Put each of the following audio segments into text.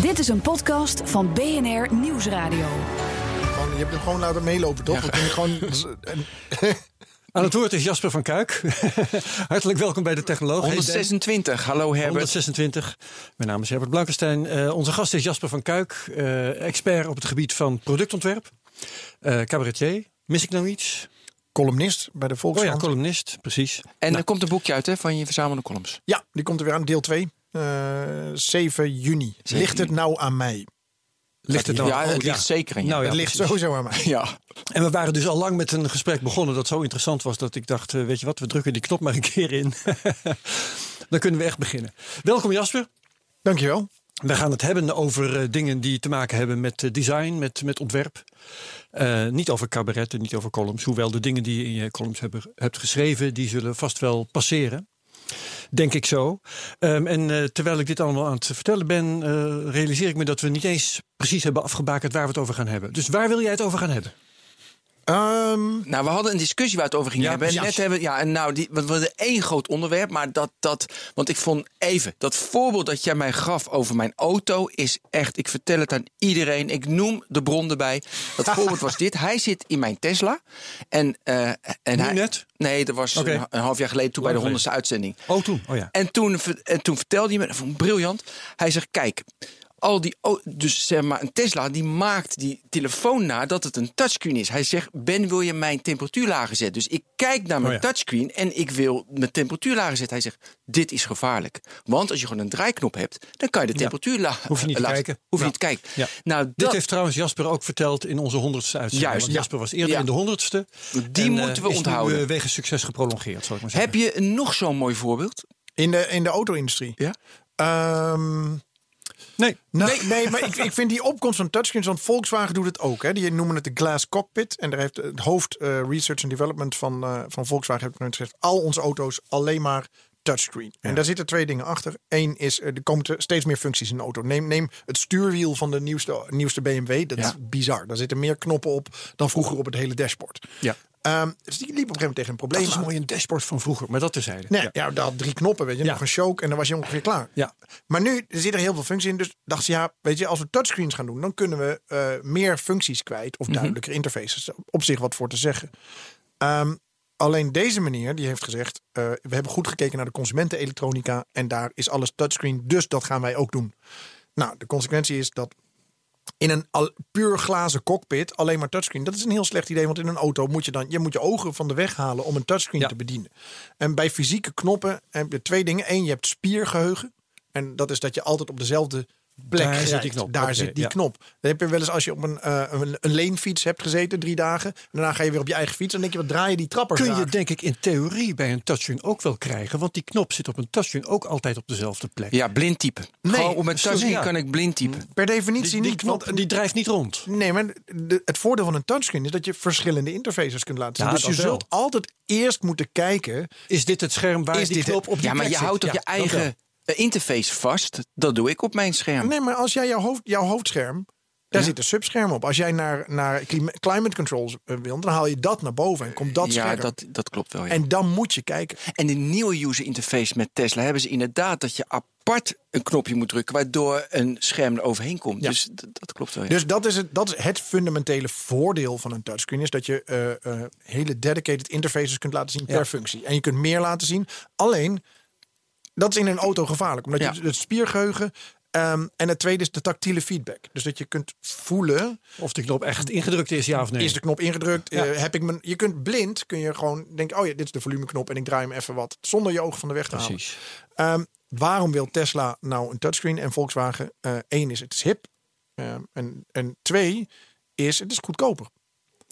Dit is een podcast van BNR Nieuwsradio. Gewoon, je hebt hem gewoon laten meelopen, toch? Je gewoon... Aan het woord is Jasper van Kuik. Hartelijk welkom bij de Technoloog. 126, hallo Herbert. 126. Mijn naam is Herbert Blankenstein. Uh, onze gast is Jasper van Kuik, uh, expert op het gebied van productontwerp. Uh, cabaretier. Mis ik nou iets? Columnist bij de Volkskrant. Oh ja, columnist, precies. En nou. er komt een boekje uit hè, van je verzamelde columns. Ja, die komt er weer aan, deel 2. Uh, 7 juni. 7 ligt het nou aan mij? Ligt het nou? Ja, het ligt zeker aan je. Nou, ja, het ligt sowieso aan mij. Ja. En we waren dus al lang met een gesprek begonnen dat zo interessant was dat ik dacht, uh, weet je wat, we drukken die knop maar een keer in. Dan kunnen we echt beginnen. Welkom Jasper. Dankjewel. We gaan het hebben over uh, dingen die te maken hebben met uh, design, met, met ontwerp. Uh, niet over cabaretten, niet over columns. Hoewel de dingen die je in je columns hebben, hebt geschreven, die zullen vast wel passeren. Denk ik zo. Um, en uh, terwijl ik dit allemaal aan het vertellen ben, uh, realiseer ik me dat we niet eens precies hebben afgebakend waar we het over gaan hebben. Dus waar wil jij het over gaan hebben? Um, nou, we hadden een discussie waar het over ging ja, hebben. En net hebben ja, en nou, die, we hadden één groot onderwerp, maar dat, dat, want ik vond even dat voorbeeld dat jij mij gaf over mijn auto is echt. Ik vertel het aan iedereen. Ik noem de bron erbij. Dat voorbeeld was dit. Hij zit in mijn Tesla en uh, en nu hij, net. Nee, dat was okay. een, een, half jaar geleden toen bij de honderdste uitzending. Oh, toen. Oh ja. En toen, en toen vertelde hij me, vond ik briljant. Hij zegt: kijk al die, dus zeg maar, een Tesla die maakt die telefoon na dat het een touchscreen is. Hij zegt: Ben, wil je mijn temperatuur lager zetten? Dus ik kijk naar mijn oh ja. touchscreen en ik wil mijn temperatuur lager zetten. Hij zegt: Dit is gevaarlijk. Want als je gewoon een draaiknop hebt, dan kan je de temperatuur ja. lager. Hoef je niet te kijken. Hoef je niet te kijken. Ja. Nou, dat... Dit heeft trouwens Jasper ook verteld in onze honderdste uitzending. Juist. Jasper was eerder in de honderdste. Die en, moeten we uh, onthouden. Nu, uh, wegens succes geprolongeerd, zal ik maar zeggen. Heb je nog zo'n mooi voorbeeld? In de, in de auto-industrie? Ja. Um, Nee. Nou, nee, nee, maar ik, ik vind die opkomst van touchscreens, want Volkswagen doet het ook. Hè. Die noemen het de glass cockpit. En daar heeft het hoofd uh, research and development van, uh, van Volkswagen heeft gezegd: al onze auto's alleen maar touchscreen. Ja. En daar zitten twee dingen achter. Eén is, er komen steeds meer functies in de auto. Neem, neem het stuurwiel van de nieuwste, nieuwste BMW. Dat ja. is bizar. Daar zitten meer knoppen op dan vroeger op het hele dashboard. Ja. Um, dus die liep op een gegeven moment tegen een probleem Dat is mooi een dashboard van vroeger, maar dat terzijde. Nee, ja, ja dat had drie knoppen, weet je. Ja. Nog een choke en dan was je ongeveer klaar. Ja. Maar nu er zit er heel veel functies in. Dus dacht ze, ja, weet je, als we touchscreens gaan doen... dan kunnen we uh, meer functies kwijt of duidelijker mm -hmm. interfaces. Op zich wat voor te zeggen. Um, alleen deze meneer, die heeft gezegd... Uh, we hebben goed gekeken naar de consumentenelektronica... en daar is alles touchscreen, dus dat gaan wij ook doen. Nou, de consequentie is dat in een al, puur glazen cockpit alleen maar touchscreen. Dat is een heel slecht idee, want in een auto moet je dan je moet je ogen van de weg halen om een touchscreen ja. te bedienen. En bij fysieke knoppen heb je twee dingen. Eén, je hebt spiergeheugen. En dat is dat je altijd op dezelfde plek daar zit die knop. Daar okay, zit die ja. knop. Dan heb je wel eens als je op een, uh, een, een leenfiets hebt gezeten drie dagen. En daarna ga je weer op je eigen fiets. En dan denk je, wat draai je die trappers Kun je graag. denk ik in theorie bij een touchscreen ook wel krijgen. Want die knop zit op een touchscreen ook altijd op dezelfde plek. Ja, blind typen. Nee, Gewoon op mijn touchscreen ja. kan ik blind typen. Per definitie Die, die niet. knop want- die drijft niet rond. Nee, maar de, het voordeel van een touchscreen is dat je verschillende interfaces kunt laten zien. Ja, dus je wel. zult altijd eerst moeten kijken. Is dit het scherm waar Is die dit knop op die Ja, maar je houdt op Ja, je eigen eh, interface vast. Dat doe ik op mijn scherm. Nee, maar als jij jouw, hoofd, jouw hoofdscherm. Daar Ja. zit een subscherm op. Als jij naar, naar climate controls eh, wil, dan haal je dat naar boven en komt dat ja, dat, dat klopt wel. Ja. En dan moet je kijken. En de nieuwe user interface met Tesla hebben ze inderdaad dat je apart een knopje moet drukken, waardoor een scherm er overheen komt. Ja. Dus dat klopt wel. Dus dat is, het, dat is het fundamentele voordeel van een touchscreen. Is dat je uh, uh, hele dedicated interfaces kunt laten zien per functie. En je kunt meer laten zien. Alleen, dat is in een auto gevaarlijk. Omdat Ja. je het spiergeheugen... Um, en het tweede is de tactiele feedback. Dus dat je kunt voelen... Of de knop echt ingedrukt is, ja of nee. Is de knop ingedrukt? Ja. Uh, heb ik mijn, je kunt blind, kun je gewoon denken... oh ja, dit is de volumeknop en ik draai hem even wat. Zonder je ogen van de weg te Precies. halen. Um, waarom wil Tesla nou een touchscreen en Volkswagen? Eén uh, is het is hip. Um, en, en twee is het is goedkoper.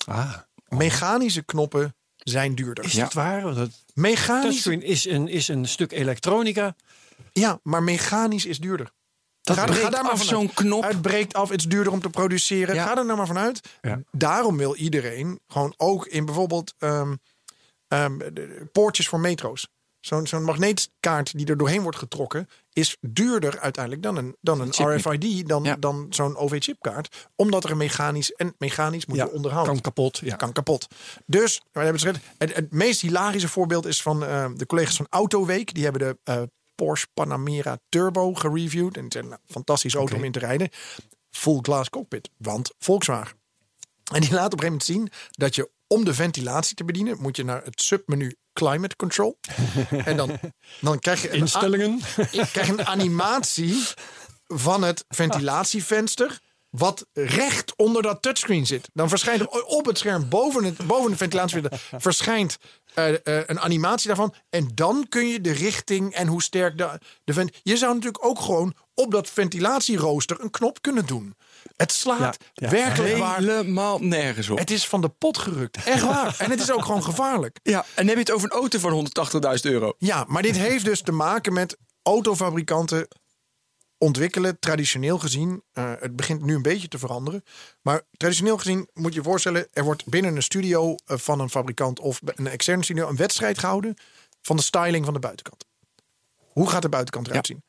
Ah, Mechanische knoppen zijn duurder. is dat waar? Want het Mechanisch, touchscreen is een, is een stuk elektronica. ja, maar mechanisch is duurder. Dat Ga, breekt ga daar maar af vanuit. zo'n knop. Het breekt af, het is duurder om te produceren. Ja. Ga er nou maar vanuit. Ja. Daarom wil iedereen gewoon ook in bijvoorbeeld ehm, ehm, de- de poortjes voor metro's. Zo'n zo'n magneetkaart die er doorheen wordt getrokken, is duurder uiteindelijk dan een, dan een. RFID, dan, Ja. dan zo'n OV-chipkaart. Omdat er een mechanisch en mechanisch moet Ja, je onderhouden. kan kapot. Ja. kan kapot. Dus we hebben het, het, het meest hilarische voorbeeld is van eh, de collega's van Autoweek. Die hebben de eh, Porsche Panamera Turbo gereviewd. En het is een fantastische auto om in te rijden. Full glass cockpit, want Volkswagen. En die laat op een gegeven moment zien dat je om de ventilatie te bedienen, moet je naar het submenu Climate Control. en dan, dan krijg je een, Instellingen. je krijgt een animatie van het ventilatievenster. Wat recht onder dat touchscreen zit. Dan verschijnt er op het scherm boven, het, boven de ventilatievenster. verschijnt eh, eh, een animatie daarvan. En dan kun je de richting en hoe sterk de, de vent. Je zou natuurlijk ook gewoon op dat ventilatierooster een knop kunnen doen. Het slaat Ja, ja. werkelijk waar. Helemaal nergens op. Het is van de pot gerukt. Echt waar. En het is ook gewoon gevaarlijk. Ja, en dan heb je het over een auto van 180.000 euro. Ja, maar dit heeft dus te maken met autofabrikanten ontwikkelen traditioneel gezien. eh, het begint nu een beetje te veranderen. Maar traditioneel gezien moet je je voorstellen, er wordt binnen een studio eh, van een fabrikant of een externe studio een wedstrijd gehouden van de styling van de buitenkant. Hoe gaat de buitenkant eruit zien?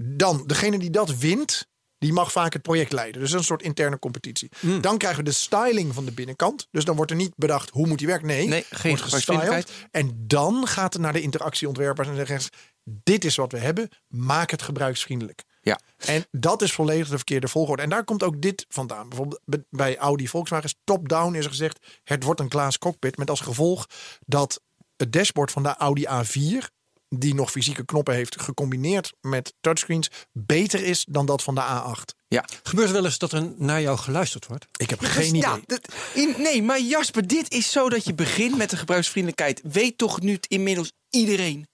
Dan, degene die dat wint, die mag vaak het project leiden. Dus een soort interne competitie. Hmm. Dan krijgen we de styling van de binnenkant. Dus dan wordt er niet bedacht hoe moet die werken. Nee, Nee, geen wordt gestyled. En dan gaat het naar de interactieontwerpers en zeggen ze, dit is wat we hebben, maak het gebruiksvriendelijk. Ja. En dat is volledig de verkeerde volgorde. En daar komt ook dit vandaan. Bijvoorbeeld bij- Audi Volkswagen is top-down is er gezegd, het wordt een glass cockpit. Met als gevolg dat het dashboard van de Audi A4, die nog fysieke knoppen heeft, gecombineerd met touchscreens, beter is dan dat van de A8. Ja. Gebeurt wel eens dat er naar jou geluisterd wordt? Ik heb geen idee. Ja, dat- in- nee, maar Jasper, dit is zo dat je begint met de gebruiksvriendelijkheid. Weet toch nu inmiddels iedereen?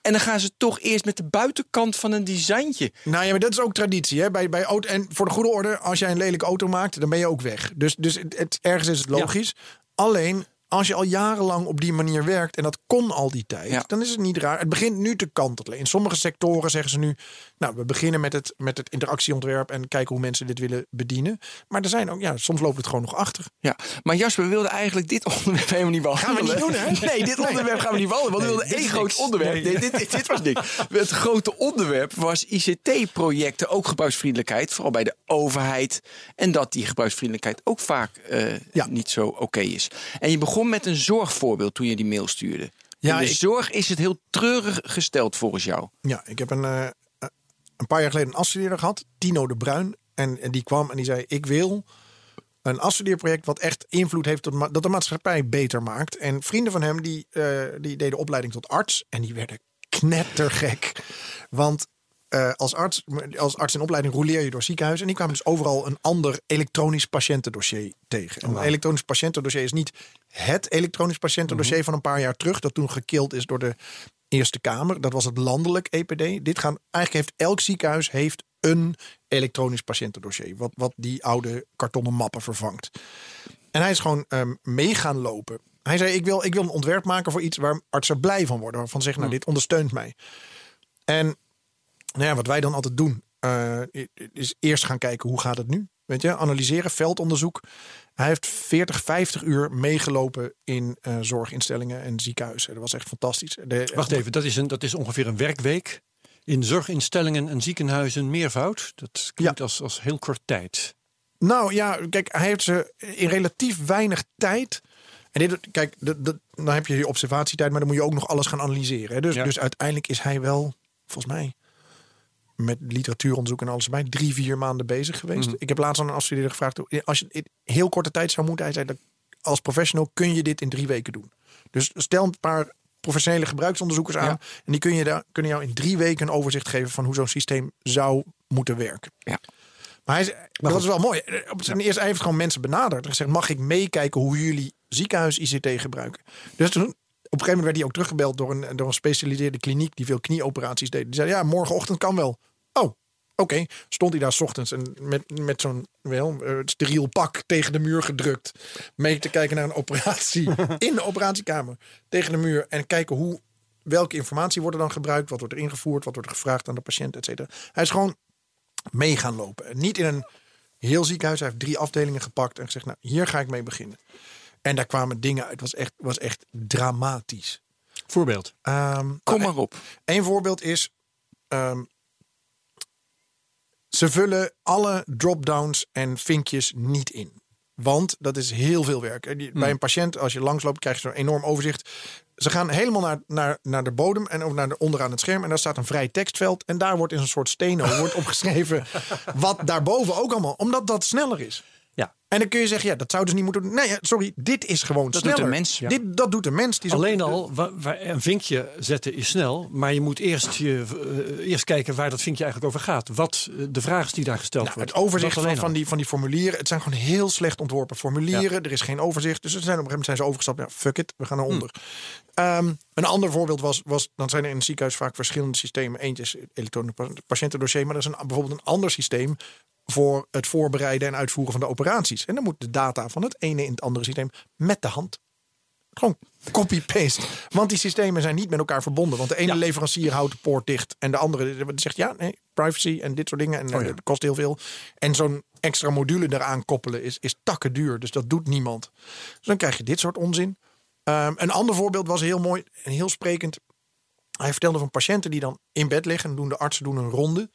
En dan gaan ze toch eerst met de buitenkant van een designtje. Nou ja, maar dat is ook traditie. Hè? Bij, bij auto, en voor de goede orde, als jij een lelijke auto maakt, dan ben je ook weg. Dus, dus het, het- ergens is het logisch. Alleen, als je al jarenlang op die manier werkt, en dat kon al die tijd, Ja. dan is het niet raar. Het begint nu te kantelen. In sommige sectoren zeggen ze nu, nou, we beginnen met het, met het interactieontwerp en kijken hoe mensen dit willen bedienen. Maar er zijn ook, ja, soms loopt het gewoon nog achter. Ja, maar Jasper, we wilden eigenlijk dit onderwerp helemaal niet behandelen. Gaan we niet doen, hè? Nee, dit onderwerp gaan we niet behandelen. Want we wilden één groot niks. onderwerp. Nee, dit, dit, dit was niks. Het grote onderwerp was ICT-projecten, ook gebruiksvriendelijkheid. Vooral bij de overheid. En dat die gebruiksvriendelijkheid ook vaak eh, Ja. niet zo oké is. En je begon met een zorgvoorbeeld toen je die mail stuurde. Ja, In de ik- zorg is het heel treurig gesteld volgens jou. Ja, ik heb een, eh, een paar jaar geleden een afstudeerder gehad, Tino de Bruin. En, en die kwam en die zei: Ik wil een afstudeerproject wat echt invloed heeft op ma- dat de maatschappij beter maakt. En vrienden van hem die, eh, die deden opleiding tot arts en die werden knettergek. Want eh, als, arts, als arts in opleiding roleer je door ziekenhuizen. En die kwamen dus overal een ander elektronisch patiëntendossier tegen. En Een elektronisch patiëntendossier is niet het elektronisch patiëntendossier van een paar jaar terug. Dat toen gekild is door de Eerste Kamer. Dat was het landelijk EPD. Dit gaan, eigenlijk heeft elk ziekenhuis heeft een elektronisch patiëntendossier. Wat, wat die oude kartonnen mappen vervangt. En hij is gewoon ehm, mee gaan lopen. Hij zei, ik wil, ik wil een ontwerp maken voor iets waar artsen blij van worden. Waarvan ze zeggen, nou, dit ondersteunt mij. En nou ja, wat wij dan altijd doen, eh, is eerst gaan kijken hoe gaat het nu. Weet je, analyseren, veldonderzoek. Hij heeft 40, 50 uur meegelopen in eh, zorginstellingen en ziekenhuizen. Dat was echt fantastisch. De, Wacht even, dat is, een, dat is ongeveer een werkweek. In zorginstellingen en ziekenhuizen meervoud. Dat klinkt als, als heel kort tijd. Nou ja, kijk, hij heeft ze in relatief weinig tijd. En dit, kijk, dat, dan heb je je observatietijd, maar dan moet je ook nog alles gaan analyseren. Hè. Dus, Ja. dus uiteindelijk is hij wel, volgens mij, met literatuuronderzoek en alles bij, drie, vier maanden bezig geweest. Ik heb laatst aan een afstudeerder gevraagd, als je in heel korte tijd zou moeten, hij zei, dat als professional kun je dit in drie weken doen. Dus stel een paar professionele gebruiksonderzoekers aan. Ja. En die kun je daar, kunnen jou in drie weken een overzicht geven van hoe zo'n systeem zou moeten werken. Ja. Maar hij dat is wel mooi. Op zijn eerst hij heeft gewoon mensen benaderd en gezegd: mag ik meekijken hoe jullie ziekenhuis ICT gebruiken? Dus toen, op een gegeven moment werd hij ook teruggebeld door een, door een gespecialiseerde kliniek die veel knieoperaties deed. Die zei: ja, morgenochtend kan wel. Oh, oké. Stond hij daar 's ochtends en met, met zo'n wel, eh, steriel pak tegen de muur gedrukt. Mee te kijken naar een operatie in de operatiekamer. Tegen de muur en kijken hoe, welke informatie wordt er dan gebruikt, wat wordt er ingevoerd, wat wordt er gevraagd aan de patiënt, et cetera. Hij is gewoon mee gaan lopen. En Niet in een heel ziekenhuis. Hij heeft drie afdelingen gepakt en gezegd, nou, hier ga ik mee beginnen. En daar kwamen dingen uit. Het was echt, was echt dramatisch. Voorbeeld. Ehm, Kom nou, maar op. Een voorbeeld is. ehm, ze vullen alle drop-downs en vinkjes niet in. Want dat is heel veel werk. En die- Bij een patiënt, als je langsloopt, krijg je zo'n enorm overzicht. Ze gaan helemaal naar, naar, naar de bodem en ook naar de, onderaan het scherm. En daar staat een vrij tekstveld. En daar wordt in een soort steno wordt opgeschreven. wat daarboven ook allemaal. Omdat dat sneller is. Ja. En dan kun je zeggen, ja, dat zouden ze niet moeten doen. Nee, sorry, dit is gewoon Dat sneller. doet een mens. Ja. Dit, dat doet een mens. Die Alleen al, een vinkje zetten is snel, maar je moet eerst, je, eh, eerst kijken waar dat vinkje eigenlijk over gaat. Wat eh, de vraag is die daar gesteld Nou, wordt. het overzicht van, die, van die formulieren. Het zijn gewoon heel slecht ontworpen formulieren. Er is geen overzicht. Dus er zijn op een gegeven moment zijn ze overgestapt. Ja, fuck it, we gaan eronder. Ehm, een ander voorbeeld was, was, dan zijn er in het ziekenhuis vaak verschillende systemen. Eentje is elektronisch pa- patiëntendossier, maar er is een, bijvoorbeeld een ander systeem voor het voorbereiden en uitvoeren van de operaties. En dan moet de data van het ene in het andere systeem met de hand. Gewoon copy-paste. Want die systemen zijn niet met elkaar verbonden. Want de ene Ja. leverancier houdt de poort dicht. En de andere zegt ja, nee, privacy en dit soort dingen. En Oh eh, ja. dat kost heel veel. En zo'n extra module eraan koppelen is, is takken duur. Dus dat doet niemand. Dus dan krijg je dit soort onzin. Ehm, een ander voorbeeld was heel mooi en heel sprekend. Hij vertelde van patiënten die dan in bed liggen. En doen de artsen doen een ronde.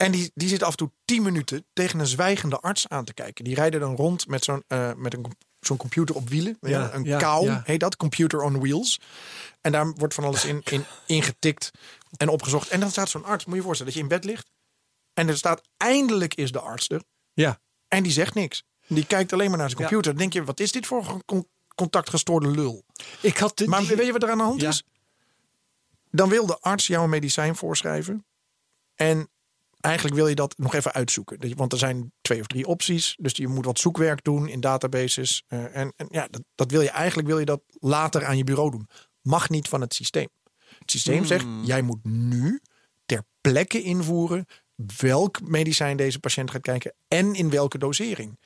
En die, die zitten af en toe 10 minuten tegen een zwijgende arts aan te kijken. Die rijden dan rond met zo'n eh, met een, zo'n computer op wielen. Ja, een ja, kou ja. heet dat, computer on wheels. En daar wordt van alles in, in ingetikt en opgezocht. En dan staat zo'n arts, moet je je voorstellen, dat je in bed ligt. En er staat, eindelijk is de arts er. Ja, En die zegt niks. Die kijkt alleen maar naar zijn computer. Dan denk je, wat is dit voor een con- contactgestoorde lul? ik had de, Maar weet je wat er aan de hand is? Dan wil de arts jou een medicijn voorschrijven. En eigenlijk wil je dat nog even uitzoeken. Want er zijn twee of drie opties. Dus je moet wat zoekwerk doen in databases. Eh, en, en ja, dat, dat wil je eigenlijk wil je dat later aan je bureau doen. Mag niet van het systeem. Het systeem zegt, jij moet nu ter plekke invoeren welk medicijn deze patiënt gaat kijken en in welke dosering.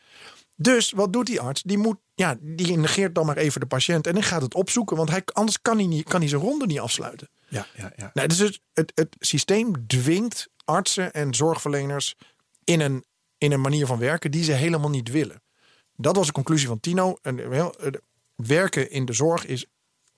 Dus wat doet die arts? Die, moet, ja, die negeert dan maar even de patiënt en dan gaat het opzoeken, want hij, anders kan hij, niet, kan hij zijn ronde niet afsluiten. ja, ja, ja. Nou, dus het, het, het systeem dwingt artsen en zorgverleners in een, in een manier van werken die ze helemaal niet willen. Dat was de conclusie van Tino. En, wel, het werken in de zorg is.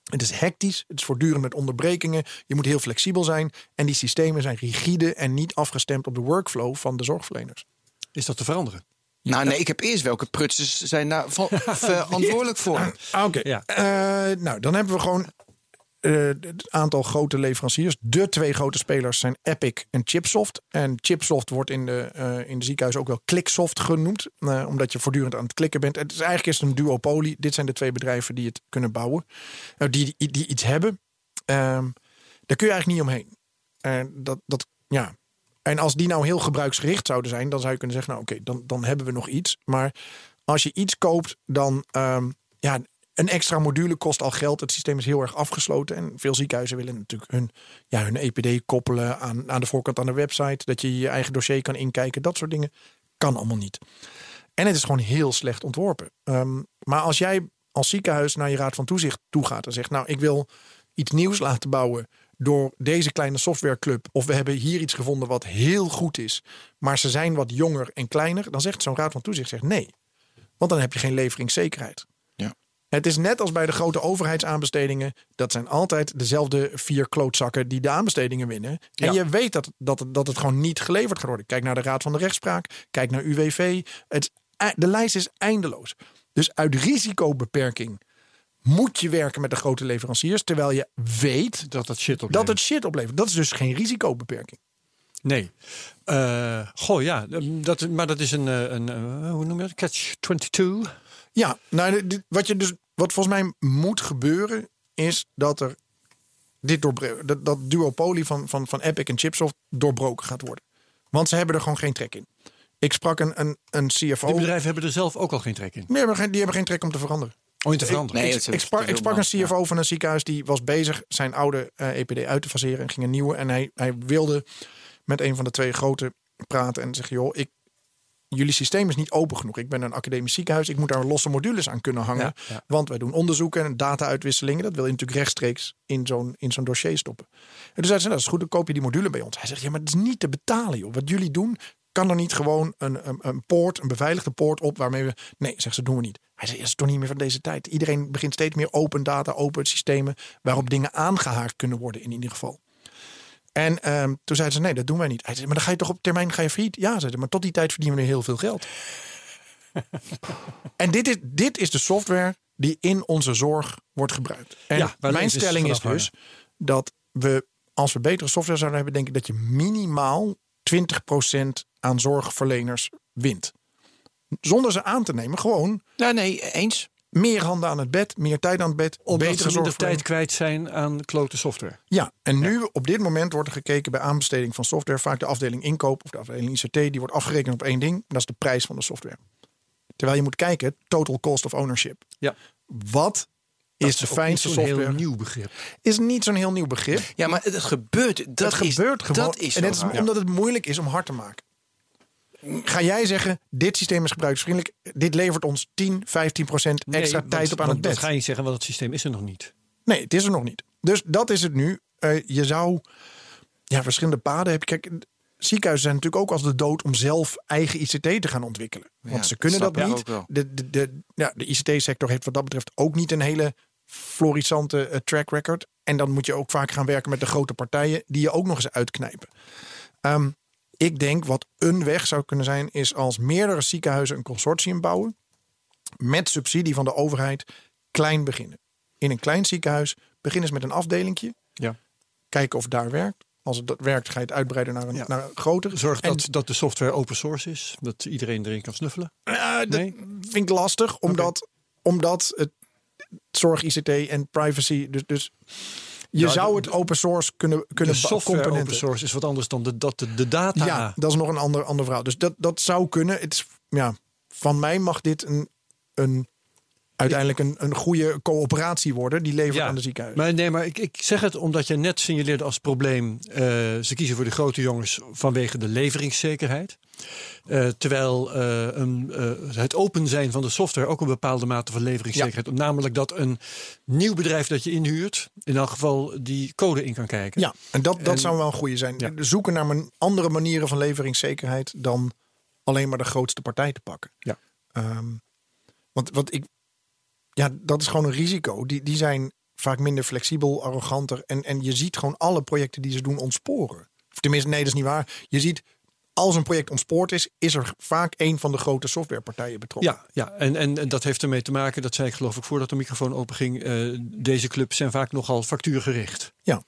Het is hectisch, het is voortdurend met onderbrekingen. Je moet heel flexibel zijn. En die systemen zijn rigide en niet afgestemd op de workflow van de zorgverleners. Is dat te veranderen? Nou nee, ik heb eerst welke prutsers zijn daar verantwoordelijk voor. Ah, Oké, Ja. Eh, nou dan hebben we gewoon eh, het aantal grote leveranciers. De twee grote spelers zijn Epic en Chipsoft. En Chipsoft wordt in de, eh in de ziekenhuizen ook wel Clicksoft genoemd. eh, omdat je voortdurend aan het klikken bent. Het is eigenlijk het een duopolie. Dit zijn de twee bedrijven die het kunnen bouwen. Eh, die, die, iets hebben. Ehm, daar kun je eigenlijk niet omheen. En dat, dat, ja. En als die nou heel gebruiksgericht zouden zijn, dan zou je kunnen zeggen: Nou, oké, dan, dan hebben we nog iets. Maar als je iets koopt, dan ehm, ja, een extra module kost al geld. Het systeem is heel erg afgesloten. En veel ziekenhuizen willen natuurlijk hun, ja, hun EPD koppelen aan, aan de voorkant aan de website. Dat je je eigen dossier kan inkijken. Dat soort dingen kan allemaal niet. En het is gewoon heel slecht ontworpen. Ehm, maar als jij als ziekenhuis naar je raad van toezicht toe gaat en zegt: Nou, ik wil iets nieuws laten bouwen door deze kleine softwareclub. Of we hebben hier iets gevonden wat heel goed is. Maar ze zijn wat jonger en kleiner. Dan zegt zo'n raad van toezicht zegt nee. Want dan heb je geen leveringszekerheid. Het is net als bij de grote overheidsaanbestedingen. Dat zijn altijd dezelfde vier klootzakken die de aanbestedingen winnen. En Ja. je weet dat, dat, dat het gewoon niet geleverd gaat worden. Kijk naar de Raad van de Rechtspraak. Kijk naar UWV. Het, de lijst is eindeloos. Dus uit risicobeperking moet je werken met de grote leveranciers. Terwijl je weet Dat dat shit op. dat het shit oplevert. Dat is dus geen risicobeperking. Nee. Eh goh, ja. Dat, maar dat is een, eh, een, eh, hoe noem je dat? Catch 22. Ja, nou, dit- wat, je dus, wat volgens mij moet gebeuren, is dat er dit dat, dat duopolie van, van, van Epic en Chipsoft doorbroken gaat worden. Want ze hebben er gewoon geen trek in. Ik sprak een, een, een CFO. Die bedrijven hebben er zelf ook al geen trek in. Die hebben, geen, die hebben geen trek om te veranderen. Om in te veranderen. Nee, ik, het is- ik, sprak, ik sprak een CFO van een ziekenhuis die was bezig zijn oude eh, EPD uit te faseren en ging een nieuwe. En hij, hij wilde met een van de twee grote praten en zeggen: joh, ik, jullie systeem is niet open genoeg. Ik ben een academisch ziekenhuis. Ik moet daar losse modules aan kunnen hangen. Ja, ja. Want wij doen onderzoeken en data-uitwisselingen. Dat wil je natuurlijk rechtstreeks in zo'n, in zo'n dossier stoppen. En toen zei ze, nou, dat is goed, dan koop je die module bij ons. Hij zegt, ja, maar het is niet te betalen, joh. Wat jullie doen, kan er niet gewoon een, een, een poort, een beveiligde poort op waarmee we... Nee, zegt ze, doen we niet. Hij zegt, ja, dat is toch niet meer van deze tijd. Iedereen begint steeds meer open data, open systemen... waarop dingen aangehaakt kunnen worden in ieder geval. En ehm, toen zei ze, nee, dat doen wij niet. Hij zei, maar dan ga je toch op termijn ga je failliet? Ja, zei ze, maar tot die tijd verdienen we heel veel geld. en dit is, dit is de software die in onze zorg wordt gebruikt. En Ja, mijn stelling is dus dat we, als we betere software zouden hebben, denk ik dat je minimaal 20% aan zorgverleners wint. Zonder ze aan te nemen, gewoon Nou, nee, eens. Meer handen aan het bed, meer tijd aan het bed, Omdat betere ze minder tijd kwijt zijn aan klote software. Ja, en nu op dit moment wordt er gekeken bij aanbesteding van software. Vaak de afdeling inkoop of de afdeling ICT, die wordt afgerekend op één ding. Dat is de prijs van de software. Terwijl je moet kijken, total cost of ownership. Ja. Wat is de fijnste zo'n software? heel nieuw begrip. Is niet zo'n heel nieuw begrip. Ja, maar het gebeurt. Dat, Dat, is, gebeurt gewoon. Dat is en het is omdat het moeilijk is om hard te maken. Ga jij zeggen, dit systeem is gebruiksvriendelijk. Dit levert ons 10, 15 procent extra Nee, tijd want- op aan het bed. Dat ga je niet zeggen, want het systeem is er nog niet. Nee, het is er nog niet. Dus dat is het nu. Eh, je zou ja, verschillende paden hebben. Kijk, ziekenhuizen zijn natuurlijk ook als de dood om zelf eigen ICT te gaan ontwikkelen. Want Ja, ze kunnen dat niet. De, de, de, ja, de ICT-sector heeft wat dat betreft ook niet een hele florissante eh, track record. En dan moet je ook vaak gaan werken met de grote partijen die je ook nog eens uitknijpen. Ehm, ik denk wat een weg zou kunnen zijn, is als meerdere ziekenhuizen een consortium bouwen. Met subsidie van de overheid klein beginnen. In een klein ziekenhuis begin eens met een afdelingje. Ja. Kijken of het daar werkt. Als het dat werkt, ga je het uitbreiden naar een, Ja. naar een groter. Zorg En, dat, dat de software open source is. Dat iedereen erin kan snuffelen. eh, dat Nee? vind ik lastig, omdat, omdat het zorg, ICT en privacy. Dus, dus je Ja, zou de- het open source kunnen, De kunnen ba- software open source is wat anders dan de, dat de, de data. Ja, dat is nog een ander, ander verhaal. Dus dat, dat zou kunnen. Het is, ja, van mij mag dit een, een, uiteindelijk een, een goede coöperatie worden. Die levert aan de ziekenhuizen. Maar nee, maar ik, ik zeg het omdat je net signaleerde als probleem. eh, ze kiezen voor de grote jongens vanwege de leveringszekerheid. Eh, terwijl eh, een, eh, het open zijn van de software ook een bepaalde mate van leveringszekerheid. Namelijk dat een nieuw bedrijf dat je inhuurt, in elk geval die code in kan kijken. Ja, en dat, dat En- zou wel een goede zijn. Ja. Zoeken naar man- andere manieren van leveringszekerheid dan alleen maar de grootste partij te pakken. Ja. Ehm, want wat ik, ja, dat is gewoon een risico. Die, die zijn vaak minder flexibel, arroganter. En, en je ziet gewoon alle projecten die ze doen ontsporen. Of tenminste, nee, dat is niet waar. Je ziet, als een project ontspoord is, is er vaak een van de grote softwarepartijen betrokken. Ja, ja. En, en, en dat heeft ermee te maken, dat zei ik geloof ik voordat de microfoon openging. eh deze clubs zijn vaak nogal factuurgericht. Ja.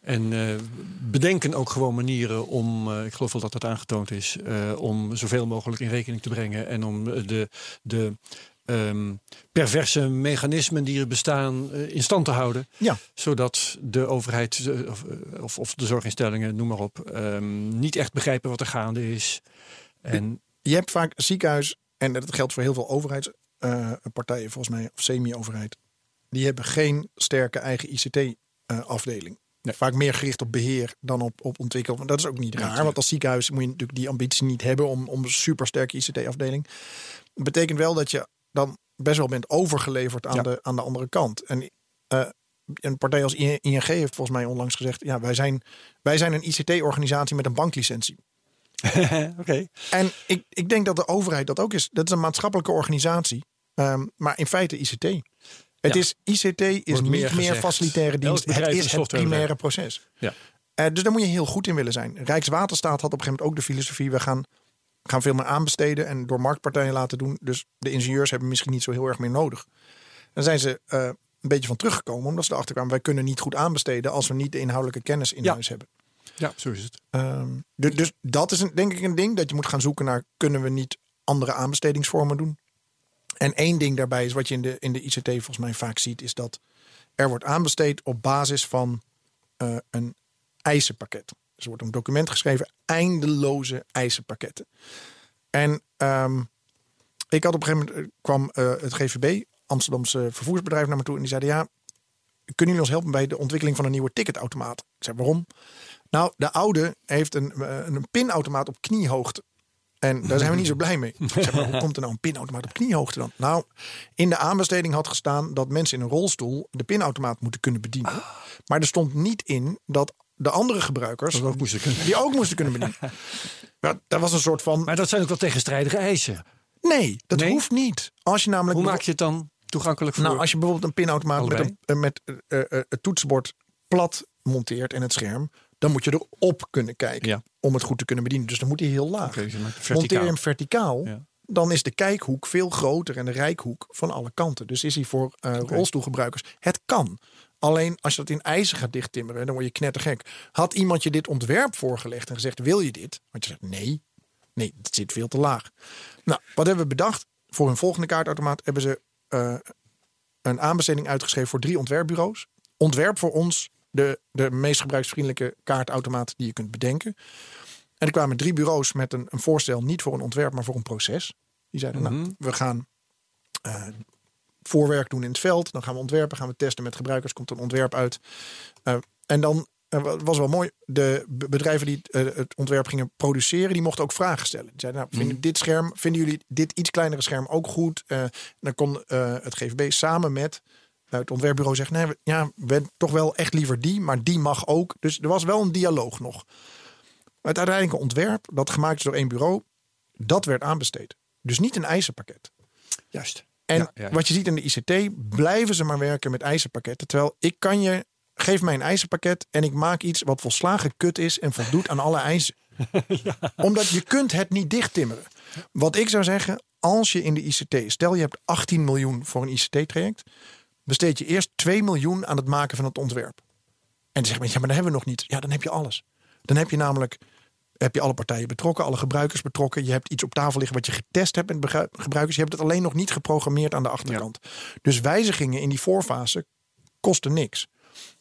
En eh, bedenken ook gewoon manieren om, eh, ik geloof wel dat dat aangetoond is, om zoveel mogelijk in rekening te brengen en om de, de ehm, perverse mechanismen die er bestaan eh, in stand te houden. Ja. Zodat de overheid eh, of, eh, of, of de zorginstellingen, noem maar op, ehm, niet echt begrijpen wat er gaande is. En Je hebt vaak een ziekenhuis, en dat geldt voor heel veel overheidspartijen, volgens mij, of semi-overheid. Die hebben geen sterke eigen ICT-afdeling. Vaak meer gericht op beheer dan op, op ontwikkelen. Dat is ook niet raar. want als ziekenhuis moet je natuurlijk die ambitie niet hebben om, om een supersterke ICT-afdeling. Dat betekent wel dat je dan best wel bent overgeleverd aan, Ja. de, aan de andere kant. En eh, een partij als ING heeft volgens mij onlangs gezegd: ja, wij zijn, wij zijn een ICT-organisatie met een banklicentie. Oké. En ik, ik denk dat de overheid dat ook is. Dat is een maatschappelijke organisatie. Ehm, maar in feite ICT. Het Ja. is ICT is Wordt niet meer facilitaire dienst. Het is het primaire proces. Ja. Eh, dus daar moet je heel goed in willen zijn. Rijkswaterstaat had op een gegeven moment ook de filosofie. We gaan, gaan veel meer aanbesteden en door marktpartijen laten doen. Dus de ingenieurs hebben misschien niet zo heel erg meer nodig. Dan zijn ze eh, een beetje van teruggekomen. Omdat ze erachter kwamen. Wij kunnen niet goed aanbesteden als we niet de inhoudelijke kennis in Ja. huis hebben. Ja, zo is het. Ehm, dus, dus dat is een, denk ik een ding dat je moet gaan zoeken naar kunnen we niet andere aanbestedingsvormen doen. En één ding daarbij is wat je in de, in de ICT volgens mij vaak ziet, is dat er wordt aanbesteed op basis van eh, een eisenpakket. Dus er wordt een document geschreven, eindeloze eisenpakketten. En ehm, ik had op een gegeven moment eh, kwam eh, het GVB, Amsterdamse vervoersbedrijf, naar me toe en die zeiden ja, kunnen jullie ons helpen bij de ontwikkeling van een nieuwe ticketautomaat? Ik zei waarom? Nou, de oude heeft een, eh, een pinautomaat op kniehoogte. En daar zijn we niet zo blij mee. Ik zeg maar, hoe komt er nou een pinautomaat op kniehoogte dan? Nou, in de aanbesteding had gestaan dat mensen in een rolstoel de pinautomaat moeten kunnen bedienen. Maar er stond niet in dat de andere gebruikers ook die ook moesten kunnen bedienen. Ja, dat was een soort van. Maar dat zijn ook wel tegenstrijdige eisen. Nee, dat Nee? hoeft niet. Als je namelijk. Hoe maak je het dan toegankelijk voor? Nou, als je bijvoorbeeld een pinautomaat met, Allebei? een, eh, met eh, eh, het toetsenbord plat monteert en het scherm, dan moet je erop kunnen kijken Ja. om het goed te kunnen bedienen. Dus dan moet hij heel laag. Dus maakt Monteer je hem verticaal, Ja. dan is de kijkhoek veel groter en de rijkhoek van alle kanten. Dus is hij voor eh, rolstoelgebruikers. Het kan. Alleen als je dat in ijzer gaat dichttimmeren, dan word je knettergek. Had iemand je dit ontwerp voorgelegd en gezegd: Wil je dit? Want je zegt nee. Nee, het zit veel te laag. Nou, wat hebben we bedacht? Voor hun volgende kaartautomaat hebben ze eh, een aanbesteding uitgeschreven voor drie ontwerpbureaus. Ontwerp voor ons de, de meest gebruiksvriendelijke kaartautomaat die je kunt bedenken. En er kwamen drie bureaus met een, een voorstel, niet voor een ontwerp, maar voor een proces. Die zeiden, nou, we gaan eh, voorwerk doen in het veld. Dan gaan we ontwerpen, gaan we testen met gebruikers. Komt een ontwerp uit. Eh, en dan eh, wa- was wel mooi. De be- bedrijven die eh, het ontwerp gingen produceren, die mochten ook vragen stellen. Die zeiden, nou, vinden dit scherm, vinden jullie dit iets kleinere scherm ook goed? Dan kon het GVB samen met het ontwerpbureau zeggen, nee, ja, hebben toch wel echt liever die, maar die mag ook. Dus er was wel een dialoog nog. Het uiteindelijke ontwerp, dat gemaakt is door één bureau, dat werd aanbesteed. Dus niet een eisenpakket. Juist. En Ja, ja, ja. wat je ziet in de ICT, blijven ze maar werken met eisenpakketten. Terwijl ik kan je, geef mij een eisenpakket en ik maak iets wat volslagen kut is en voldoet aan alle eisen. Omdat je kunt het niet dichttimmeren. Wat ik zou zeggen, als je in de ICT, stel je hebt 18 miljoen voor een ICT-traject, besteed je eerst 2 miljoen aan het maken van het ontwerp. En dan zeg je, ja, maar dan hebben we nog niet. Ja, dan heb je alles. Dan heb je namelijk heb je alle partijen betrokken, alle gebruikers betrokken. Je hebt iets op tafel liggen wat je getest hebt met gebruikers. Je hebt het alleen nog niet geprogrammeerd aan de achterkant. Dus wijzigingen in die voorfase kosten niks.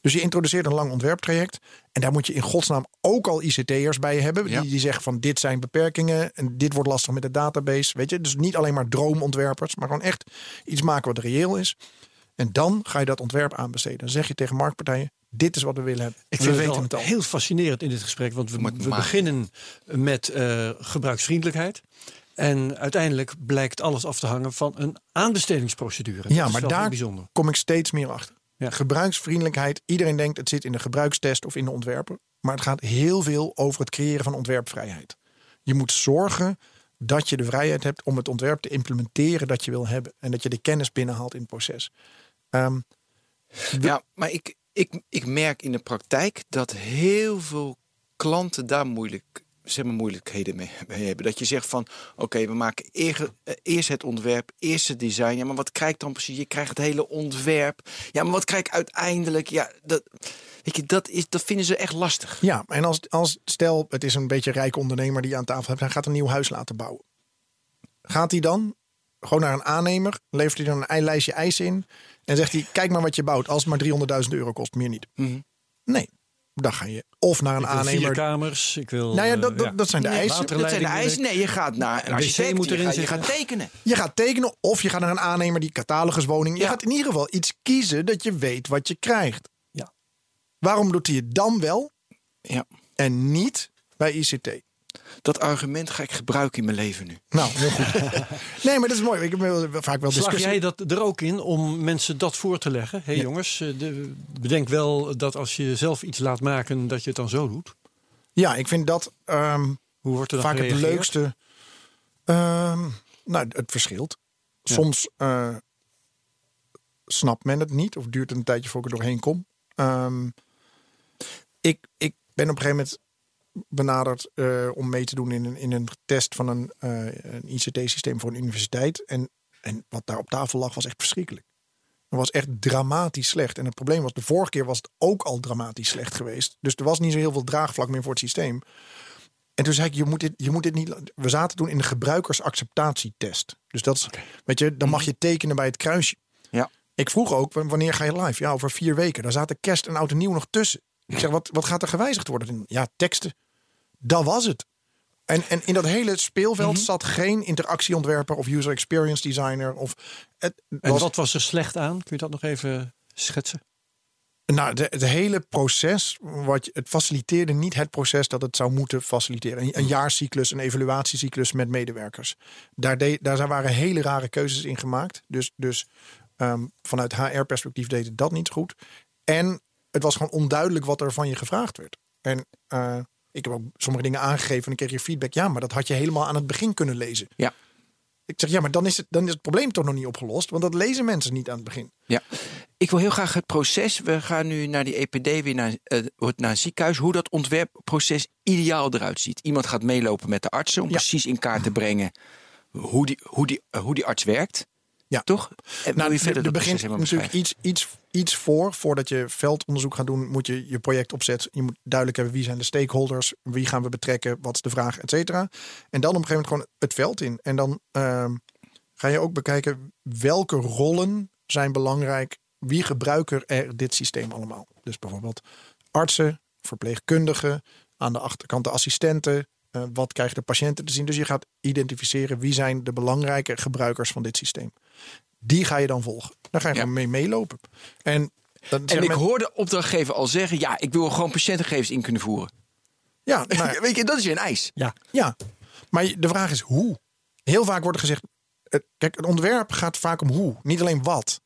Dus je introduceert een lang ontwerptraject. En daar moet je in godsnaam ook al ICT'ers bij hebben. Ja. Die, die zeggen van dit zijn beperkingen. En dit wordt lastig met de database. Weet je? Dus niet alleen maar droomontwerpers. Maar gewoon echt iets maken wat reëel is. En dan ga je dat ontwerp aanbesteden. Dan zeg je tegen marktpartijen. Dit is wat we willen hebben. Ik we vind weten het het al. heel fascinerend in dit gesprek. Want we, we beginnen met eh, gebruiksvriendelijkheid. En uiteindelijk blijkt alles af te hangen van een aanbestedingsprocedure. Ja, maar daar bijzonder. kom ik steeds meer achter. Ja. Gebruiksvriendelijkheid. Iedereen denkt het zit in de gebruikstest of in de ontwerper. Maar het gaat heel veel over het creëren van ontwerpvrijheid. Je moet zorgen dat je de vrijheid hebt om het ontwerp te implementeren dat je wil hebben. En dat je de kennis binnenhaalt in het proces. Ehm, Ja, maar ik, ik, ik merk in de praktijk dat heel veel klanten daar moeilijk, zeg maar, moeilijkheden mee, hebben. Dat je zegt van, oké, we maken eh, eerst het ontwerp, eerst het design. Ja, maar wat krijg ik dan precies? Je krijgt het hele ontwerp. Ja, maar wat krijg ik uiteindelijk? Ja, dat, weet je, dat, is, dat vinden ze echt lastig. ja, en als, als stel het is een beetje rijke ondernemer die je aan tafel hebt. Hij gaat een nieuw huis laten bouwen. Gaat hij dan gewoon naar een aannemer? Levert hij dan een lijstje eisen in? En zegt hij, kijk maar wat je bouwt. Als het maar 300.000 euro kost, meer niet. Mhm. Nee, dan ga je of naar een Ik wil vier aannemer. kamers. Ik wil, Nou ja, eh, dat, dat, dat zijn de Nee, eisen. dat zijn de eisen. Nee, je gaat naar een architect. moet je, erin gaat, je zitten. gaat tekenen. Je gaat tekenen of je gaat naar een aannemer die cataloguswoning. Je Ja. gaat in ieder geval iets kiezen dat je weet wat je krijgt. Ja. Waarom doet hij het dan wel Ja. en niet bij ICT? Dat argument ga ik gebruiken in mijn leven nu. Nou, heel goed. nee, maar dat is mooi. Ik heb wel- vaak wel Slag discussie. jij dat er ook in om mensen dat voor te leggen? Hé hey Ja. jongens, eh, de, bedenk wel dat als je zelf iets laat maken, dat je het dan zo doet. Ja, ik vind dat ehm, Hoe wordt er dan vaak het leukste. Ehm, nou, het verschilt. Ja. Soms eh, snapt men het niet of duurt het een tijdje voor ik er doorheen kom. Ehm, ik, ik ben op een gegeven moment benaderd eh, om mee te doen in een, in een test van een, eh, een ICT-systeem voor een universiteit. En, en wat daar op tafel lag was echt verschrikkelijk. Het was echt dramatisch slecht. En het probleem was, de vorige keer was het ook al dramatisch slecht geweest. Dus er was niet zo heel veel draagvlak meer voor het systeem. En toen zei ik, je moet dit, je moet dit niet. We zaten toen in de gebruikersacceptatietest. Dus dat is, weet je, dan mag je tekenen bij het kruisje. Ja. Ik vroeg ook, wanneer ga je live? Ja, over vier weken. Daar zaten kerst en oud en nieuw nog tussen. Ik zeg, wat, wat gaat er gewijzigd worden? Ja, teksten. Dat was het. En, en in dat hele speelveld Mhm. zat geen interactieontwerper of user experience designer. Of het En was, wat was er slecht aan? Kun je dat nog even schetsen? Nou, de- het hele proces, wat het faciliteerde niet het proces dat het zou moeten faciliteren. Een, een jaarcyclus, een evaluatiecyclus met medewerkers. Daar, de, daar zijn- waren hele rare keuzes in gemaakt. Dus, dus ehm, vanuit HR-perspectief deed het dat niet goed. En het was gewoon onduidelijk wat er van je gevraagd werd. En eh, ik heb ook sommige dingen aangegeven en dan kreeg je feedback. Ja, maar dat had je helemaal aan het begin kunnen lezen. Ja. Ik zeg, ja, maar dan is, het, dan is het probleem toch nog niet opgelost. Want dat lezen mensen niet aan het begin. Ja. Ik wil heel graag het proces. We gaan nu naar die EPD, weer naar, eh, naar een ziekenhuis. Hoe dat ontwerpproces ideaal eruit ziet. Iemand gaat meelopen met de artsen om Ja. precies in kaart te brengen hoe die, hoe die, hoe die arts werkt. Ja. Toch? Nou, je er, verder er dat begint natuurlijk iets, iets, iets voor. Voordat je veldonderzoek gaat doen, moet je je project opzetten. Je moet duidelijk hebben wie zijn de stakeholders, wie gaan we betrekken, wat is de vraag, et cetera. En dan op een gegeven moment gewoon het veld in. En dan ehm, ga je ook bekijken welke rollen zijn belangrijk. Wie gebruiken er dit systeem allemaal? Dus bijvoorbeeld artsen, verpleegkundigen, aan de achterkant de assistenten. Eh, wat krijgen de patiënten te zien? Dus je gaat identificeren wie zijn de belangrijke gebruikers van dit systeem. Die ga je dan volgen. Daar ga je Ja. gewoon mee meelopen. En, dan En ik men- hoor de opdrachtgever al zeggen: ja, ik wil gewoon patiëntengegevens in kunnen voeren. Ja, Weet je, dat is weer een eis. Ja, ja, maar je- de vraag is hoe. Heel vaak wordt er gezegd: het, kijk, het ontwerp gaat vaak om hoe, niet alleen wat.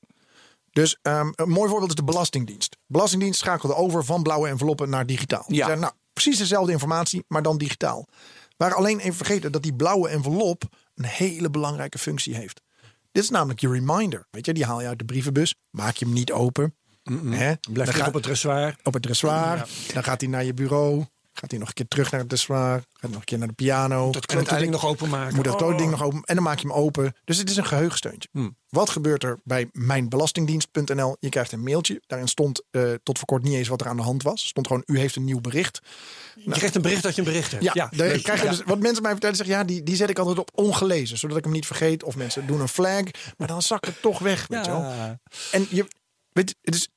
Dus ehm, een mooi voorbeeld is de Belastingdienst. Belastingdienst schakelde over van blauwe enveloppen naar digitaal. Ja. nou, precies dezelfde informatie, maar dan digitaal. Maar alleen even vergeten dat die blauwe envelop een hele belangrijke functie heeft. Dit is namelijk je reminder. Weet je, die haal je uit de brievenbus, maak je hem niet open. Hè? blijf Dan op het dressoir. op het dressoir. Dan gaat hij naar je bureau. Gaat hij nog een keer terug naar het dressoir. Gaat nog een keer naar de piano. Dat klote ding nog openmaken. Moet dat klote Oh. ding nog open. En dan maak je hem open. Dus het is een geheugensteuntje. Hmm. Wat gebeurt er bij mijnbelastingdienst.nl? Je krijgt een mailtje. Daarin stond eh, tot voor kort niet eens wat er aan de hand was. Stond gewoon, u heeft een nieuw bericht. Je krijgt een bericht dat je een bericht hebt. Ja, Ja, daar leuk. krijg je Ja. dus, wat mensen mij vertellen, zeggen ja, die, die zet ik altijd op ongelezen. Zodat ik hem niet vergeet. Of mensen doen een flag. Maar dan zakt het toch weg. Weet je wel. Ja. En je, weet, het, is,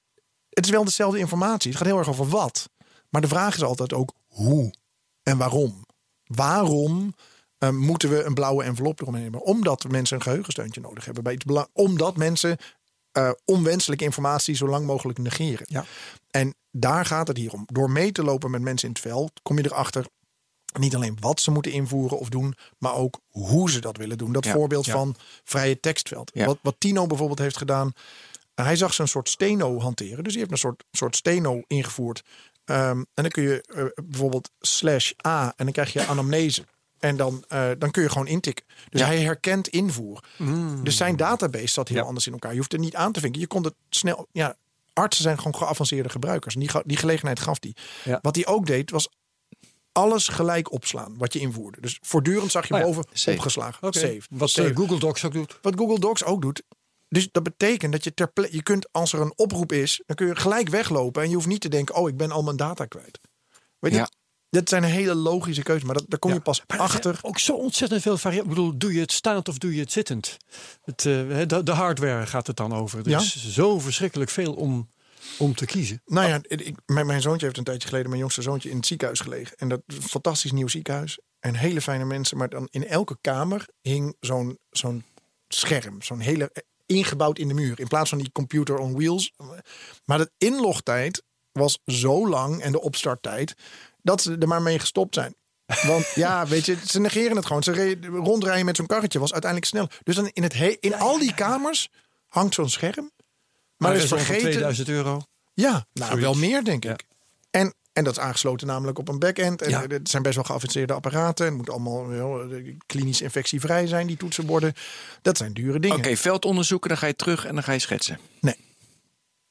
het is wel dezelfde informatie. Het gaat heel erg over wat. Maar de vraag is altijd ook hoe en waarom. Waarom eh, moeten we een blauwe envelop eromheen hebben? Omdat mensen een geheugensteuntje nodig hebben. Bij iets bela- omdat mensen eh, onwenselijke informatie zo lang mogelijk negeren. Ja. En daar gaat het hier om. Door mee te lopen met mensen in het veld kom je erachter niet alleen wat ze moeten invoeren of doen, maar ook hoe ze dat willen doen. Dat Ja, voorbeeld ja. van vrije tekstveld. Ja. Wat, wat Tino bijvoorbeeld heeft gedaan. Hij zag ze een soort steno hanteren. Dus hij heeft een soort, soort steno ingevoerd. Um, en dan kun je uh, bijvoorbeeld slash A en dan krijg je anamnese. En dan, uh, dan kun je gewoon intikken. Dus Ja. hij herkent invoer. Mm. Dus zijn database zat heel Ja. anders in elkaar. Je hoeft er niet aan te vinken. Je kon het snel. Ja, artsen zijn gewoon geavanceerde gebruikers. En die, die gelegenheid gaf die. Ja. Wat hij ook deed was alles gelijk opslaan wat je invoerde. Dus voortdurend zag je Oh ja, boven save. opgeslagen. Oké. Save. Wat Save. eh, Google Docs ook doet. Wat Google Docs ook doet. Dus dat betekent dat je ter plekke, je kunt als er een oproep is, dan kun je gelijk weglopen en je hoeft niet te denken, oh, ik ben al mijn data kwijt. Weet je, Ja. dat zijn hele logische keuzes, maar dat, daar kom je Ja. pas zijn achter. Ook zo ontzettend veel varianten. Ik bedoel, doe je het staand of doe je het zittend? Het, eh, de, de hardware gaat het dan over. Er Ja. is zo verschrikkelijk veel om, om te kiezen. Nou ja, ik, mijn, mijn zoontje heeft een tijdje geleden, mijn jongste zoontje, in het ziekenhuis gelegen. En dat is een fantastisch nieuw ziekenhuis. En hele fijne mensen. Maar dan in elke kamer hing zo'n zo'n scherm. Zo'n hele ingebouwd in de muur. In plaats van die computer on wheels. Maar de inlogtijd was zo lang en de opstarttijd dat ze er maar mee gestopt zijn. Want ja, weet je, ze negeren het gewoon. Ze rondrijden met zo'n karretje was uiteindelijk snel. Dus dan in, het he- in al die kamers hangt zo'n scherm. Maar, is vergeten. 2000 euro. Ja, nou Zoiets. wel meer denk Ja. ik. En, en dat is aangesloten namelijk op een back-end. En Ja. eh, het zijn best wel geavanceerde apparaten. Het moet allemaal wel, eh, klinisch infectievrij zijn, die toetsenborden. Dat zijn dure dingen. Oké, veldonderzoeken, dan ga je terug en dan ga je schetsen. Nee.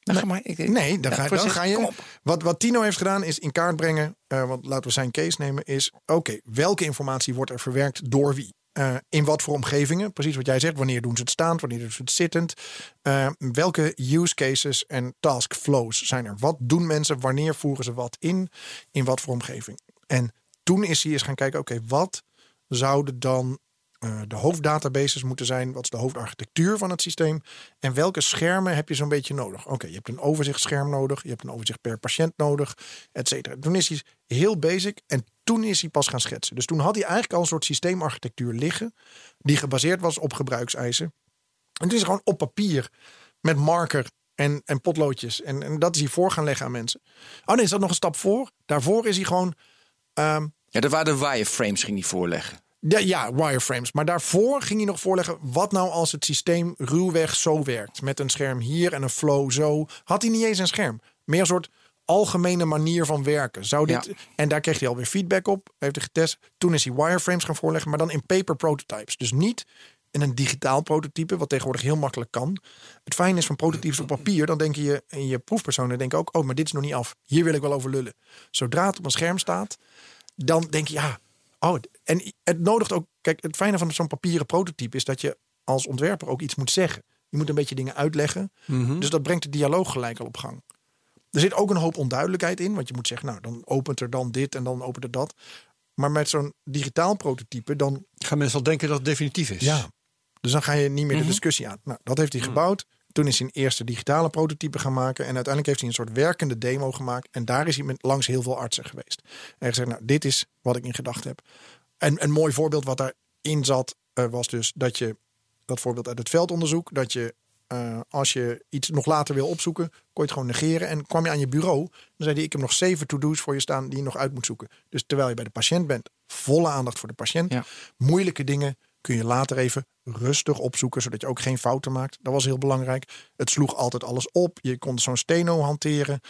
Ga maar. Ik, Nee, dan, Ja, ga, dan je. Wat, wat Tino heeft gedaan is in kaart brengen. eh, want laten we zijn case nemen. Is oké, welke informatie wordt er verwerkt door wie? Eh, in wat voor omgevingen? Precies wat jij zegt. Wanneer doen ze het staand? Wanneer doen ze het zittend? Eh, welke use cases en task flows zijn er? Wat doen mensen? Wanneer voeren ze wat in? In wat voor omgeving? En toen is hij eens gaan kijken. Oké, wat zouden dan eh, de hoofddatabases moeten zijn? Wat is de hoofdarchitectuur van het systeem? En welke schermen heb je zo'n beetje nodig? Oké, je hebt een overzichtsscherm nodig. Je hebt een overzicht per patiënt nodig, et cetera. Toen is hij heel basic en toen is hij pas gaan schetsen. Dus toen had hij eigenlijk al een soort systeemarchitectuur liggen... die gebaseerd was op gebruikseisen. En toen is gewoon op papier met marker en, en potloodjes. En, en dat is hij voor gaan leggen aan mensen. Oh nee, is dat nog een stap voor? Daarvoor is hij gewoon... ehm, Ja, dat waren de wireframes, ging hij voorleggen. Ja, ja, wireframes. Maar daarvoor ging hij nog voorleggen... wat nou als het systeem ruwweg zo werkt. Met een scherm hier en een flow zo. Had hij niet eens een scherm. Meer een soort algemene manier van werken. Zou dit, Ja. En daar kreeg hij alweer feedback op. Heeft hij getest. Toen is hij wireframes gaan voorleggen. Maar dan in paper prototypes. Dus niet in een digitaal prototype. Wat tegenwoordig heel makkelijk kan. Het fijne is van prototypes op papier. Dan denk je in je proefpersonen denk ook... oh, maar dit is nog niet af. Hier wil ik wel over lullen. Zodra het op een scherm staat... dan denk je, ja... Oh, en het nodigt ook... Kijk, het fijne van zo'n papieren prototype... is dat je als ontwerper ook iets moet zeggen. Je moet een beetje dingen uitleggen. Dus dat brengt de dialoog gelijk al op gang. Er zit ook een hoop onduidelijkheid in. Want je moet zeggen, nou, dan opent er dan dit en dan opent er dat. Maar met zo'n digitaal prototype, dan Gaan mensen al denken dat het definitief is? ja. Dus dan ga je niet meer de discussie aan. Nou, dat heeft hij gebouwd. Toen is hij een eerste digitale prototype gaan maken. En uiteindelijk heeft hij een soort werkende demo gemaakt. En daar is hij met, langs heel veel artsen geweest. En gezegd, nou, dit is wat ik in gedachten heb. En een mooi voorbeeld wat daarin zat, eh, was dus dat je, dat voorbeeld uit het veldonderzoek, dat je eh, als je iets nog later wil opzoeken, kon je het gewoon negeren. En kwam je aan je bureau, dan zei hij, ik heb nog zeven to-do's voor je staan die je nog uit moet zoeken. Dus terwijl je bij de patiënt bent, volle aandacht voor de patiënt. Ja. Moeilijke dingen kun je later even rustig opzoeken, zodat je ook geen fouten maakt. Dat was heel belangrijk. Het sloeg altijd alles op. Je kon zo'n steno hanteren.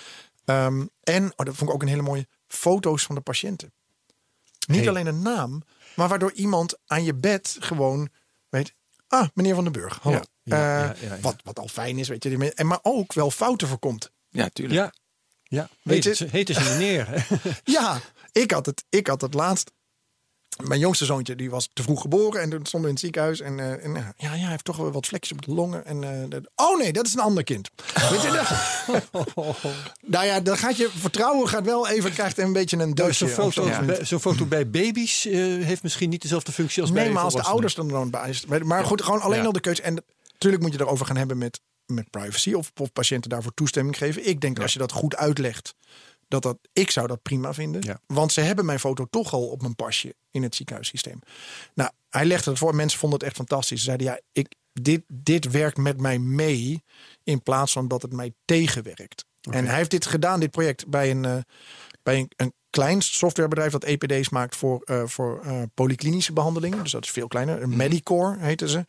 Ehm, en, oh, dat vond ik ook een hele mooie, foto's van de patiënten. Niet Hey. alleen een naam, maar waardoor iemand aan je bed gewoon weet, ah, meneer Van den Burg, hallo. Ja, ja, Eh, ja, ja, ja. Wat, wat al fijn is, weet je. En maar ook wel fouten voorkomt. Ja, tuurlijk. Ja. ja. Weet Heet, je- het, heet het meneer. Ja, ik had het, ik had het laatst. Mijn jongste zoontje die was te vroeg geboren en toen stonden we in het ziekenhuis. En, eh, en, eh, ja, ja, hij heeft toch wel wat vlekjes op de longen. En, eh, dat- oh nee, dat is een ander kind. Weet je, dat- nou ja, dan gaat je vertrouwen gaat wel even, krijgt een beetje een deusje. Zo'n foto, Ja. bij- foto bij baby's heeft misschien niet dezelfde functie als Nee, bij maar als de ouders er dan bij is. Maar- Maar goed, gewoon alleen Ja. al de keuze. En natuurlijk moet je erover gaan hebben met, met privacy. Of, of patiënten daarvoor toestemming geven. Ik denk als je dat goed uitlegt. Dat dat, ik zou dat prima vinden. Ja. Want ze hebben mijn foto toch al op mijn pasje in het ziekenhuissysteem. Nou, hij legde het voor. Mensen vonden het echt fantastisch. Ze zeiden, ja, ik, dit, dit werkt met mij mee. In plaats van dat het mij tegenwerkt. En hij heeft dit gedaan, dit project, bij een, eh, bij een, een klein softwarebedrijf dat EPD's maakt voor, eh, voor eh, polyklinische behandelingen. Dus dat is veel kleiner. Een Medicore heten ze.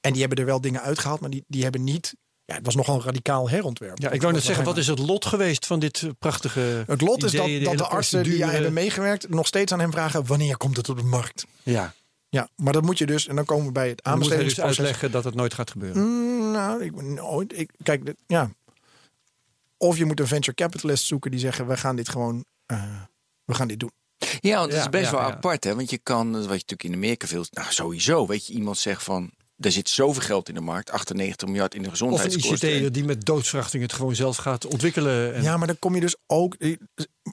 En die hebben er wel dingen uitgehaald, maar die, die hebben niet. Ja, het was nogal een radicaal herontwerp. Ja, ik wou net zeggen, wat is het lot geweest van dit eh, prachtige Het lot is dat, dat de artsen die procedure? hebben meegewerkt nog steeds aan hem vragen wanneer komt het op de markt. Ja, Ja, maar dat moet je dus, en dan komen we bij het dan moet hij dus aanbestedingsproces. uitleggen dat het nooit gaat gebeuren. Mm, nou, ik, nooit. Ik, kijk, dit- ja. Of je moet een venture capitalist zoeken die zeggen: we gaan dit gewoon, eh, we gaan dit doen. Ja, want het Ja, is best ja, wel ja. apart, hè? Want je kan, wat je natuurlijk in Amerika veel, nou sowieso, weet je, iemand zegt van, er zit zoveel geld in de markt, 98 miljard in de Of een gezondheidskosten. ICT'er die met doodsverachting het gewoon zelf gaat ontwikkelen. En, Ja, maar dan kom je dus ook.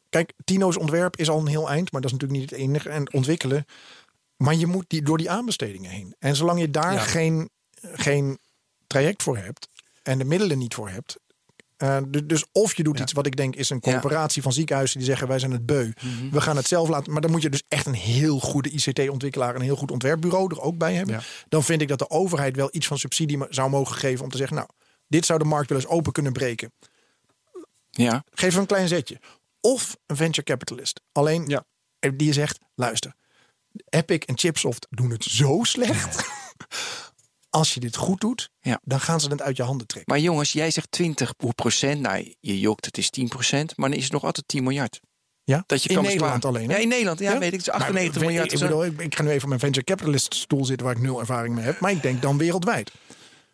Kijk, Tino's ontwerp is al een heel eind, maar dat is natuurlijk niet het enige. En ontwikkelen. Maar je moet die, door die aanbestedingen heen. En zolang je daar Ja. geen, geen traject voor hebt en de middelen niet voor hebt. Eh, du- dus of je doet Ja. iets wat ik denk is een Ja. coöperatie van ziekenhuizen die zeggen wij zijn het beu. We gaan het zelf laten. Maar dan moet je dus echt een heel goede ICT-ontwikkelaar en een heel goed ontwerpbureau er ook bij hebben. Ja. Dan vind ik dat de overheid wel iets van subsidie zou mogen geven om te zeggen, nou, dit zou de markt wel eens open kunnen breken. Ja, Geef hem een klein zetje. Of een venture capitalist. Alleen Ja. die zegt, luister, Epic en Chipsoft doen het zo slecht. Als je dit goed doet, Ja. dan gaan ze het uit je handen trekken. maar jongens, jij zegt 20 procent, nou, je jokt, het is 10 procent, maar dan is het nog altijd 10 miljard. Ja? Dat je in kan Nederland alleen. hè? Ja, in Nederland, ja, Ja? weet ik, het is Maar 98 ik- miljard. Ik, ik, bedoel, ik, ik ga nu even op mijn venture capitalist stoel zitten waar ik nul ervaring mee heb. Maar ik denk dan wereldwijd.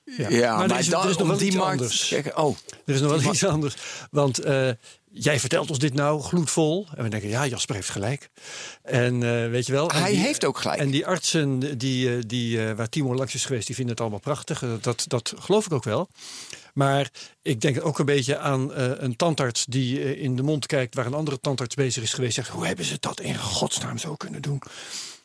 Ja, Maar maar, er is- dan er is nog wel die iets markt. anders. Kijk, oh, Er is nog wel iets anders. Want eh, jij vertelt ons dit nou gloedvol. En we denken, ja, Jasper heeft gelijk. En eh, weet je wel. Hij die- heeft ook gelijk. En die artsen die, eh, die, waar Timo langs is geweest, die vinden het allemaal prachtig. Dat, dat geloof ik ook wel. Maar ik denk ook een beetje aan een tandarts die in de mond kijkt waar een andere tandarts bezig is geweest. Zegt, hoe hebben ze dat in godsnaam zo kunnen doen?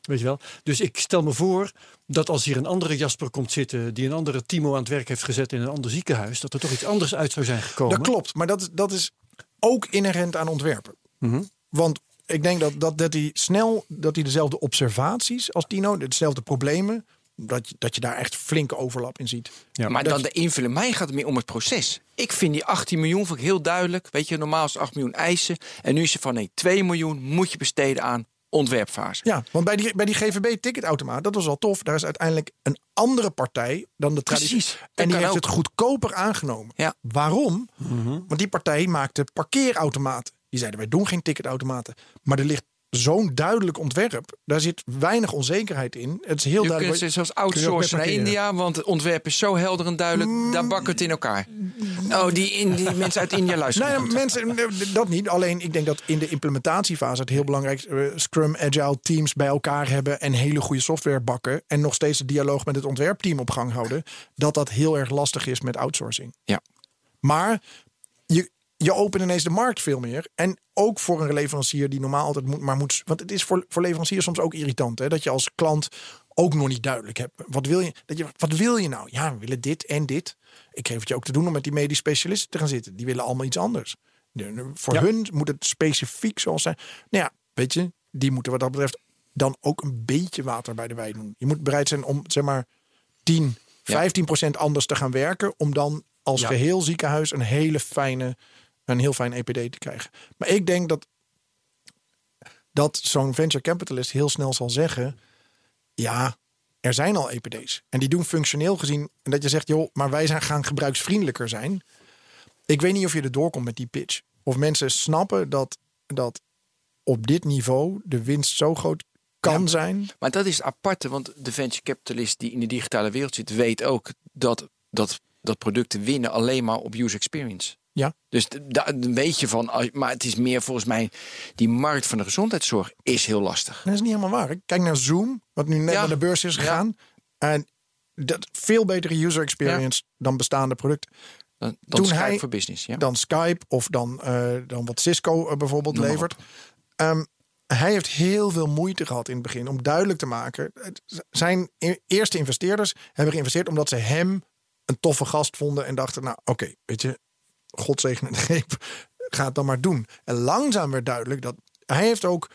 Weet je wel? Dus ik stel me voor dat als hier een andere Jasper komt zitten, die een andere Timo aan het werk heeft gezet in een ander ziekenhuis, dat er toch iets anders uit zou zijn gekomen. Dat klopt, maar dat is, dat is ook inherent aan ontwerpen. Mhm. Want ik denk dat, dat, dat hij snel dat hij dezelfde observaties als Tino, dezelfde problemen, dat je, dat je daar echt flinke overlap in ziet. Ja. maar dat dan de invulling. Mij gaat het meer om het proces. Ik vind die 18 miljoen vind ik heel duidelijk. Weet je, normaal is het 8 miljoen eisen. En nu is het van nee, 2 miljoen moet je besteden aan ontwerpfase. Ja, want bij die, bij die GVB-ticketautomaat, dat was al tof. Daar is uiteindelijk een andere partij dan de traditie. En die heeft ook. het goedkoper aangenomen. Ja. Waarom? Want die partij maakte parkeerautomaten. Die zeiden, wij doen geen ticketautomaten. Maar er ligt zo'n duidelijk ontwerp. Daar zit weinig onzekerheid in. Het is heel Je duidelijk. kunt je ook outsourcen naar. India, want het ontwerp is zo helder en duidelijk. Mm. Daar bakken het in elkaar. Oh, die, in, die mensen uit India luisteren. Nee, mensen, dat niet. Alleen ik denk dat in de implementatiefase het heel belangrijk is. eh, Scrum, Agile teams bij elkaar hebben en hele goede software bakken. En nog steeds de dialoog met het ontwerpteam op gang houden. Dat dat heel erg lastig is met outsourcing. Ja. Maar je, je opent ineens de markt veel meer. En ook voor een leverancier die normaal altijd moet, maar moet. Want het is voor, voor leveranciers soms ook irritant. Hè, dat je als klant ook nog niet duidelijk hebt. Wat wil je, dat je, wat wil je nou? Ja, we willen dit en dit. Ik geef het je ook te doen om met die medisch specialisten te gaan zitten. Die willen allemaal iets anders. De- de- Voor Ja. hun moet het specifiek zoals zijn. Nou ja, weet je, die moeten wat dat betreft dan ook een beetje water bij de wijn doen. Je moet bereid zijn om zeg maar 10, 15 procent anders te gaan werken. Om dan als Ja. geheel ziekenhuis een hele fijne, een heel fijn EPD te krijgen. Maar ik denk dat dat zo'n venture capitalist heel snel zal zeggen: ja, er zijn al EPD's. En die doen functioneel gezien. En dat je zegt, joh, maar wij zijn gaan gebruiksvriendelijker zijn. Ik weet niet of je er doorkomt met die pitch. Of mensen snappen dat, dat op dit niveau de winst zo groot kan zijn. Maar dat is het aparte, want de venture capitalist die in de digitale wereld zit, weet ook dat, dat, dat producten winnen alleen maar op user experience. Ja. Dus d- daar weet je van, maar het is meer volgens mij, die markt van de gezondheidszorg is heel lastig. Dat is niet helemaal waar. Kijk naar Zoom, wat nu net Ja. naar de beurs is Ja. gegaan. En dat veel betere user experience dan bestaande producten. Dan, Skype hij- voor business. Ja. dan Skype of dan, eh, dan wat Cisco eh, bijvoorbeeld Noem levert. Ehm, hij heeft heel veel moeite gehad in het begin om duidelijk te maken. het- Zijn e- eerste investeerders hebben geïnvesteerd omdat ze hem een toffe gast vonden en dachten, nou oké, weet je, God zegen en greep, ga het dan maar doen. En langzaam werd duidelijk dat hij heeft ook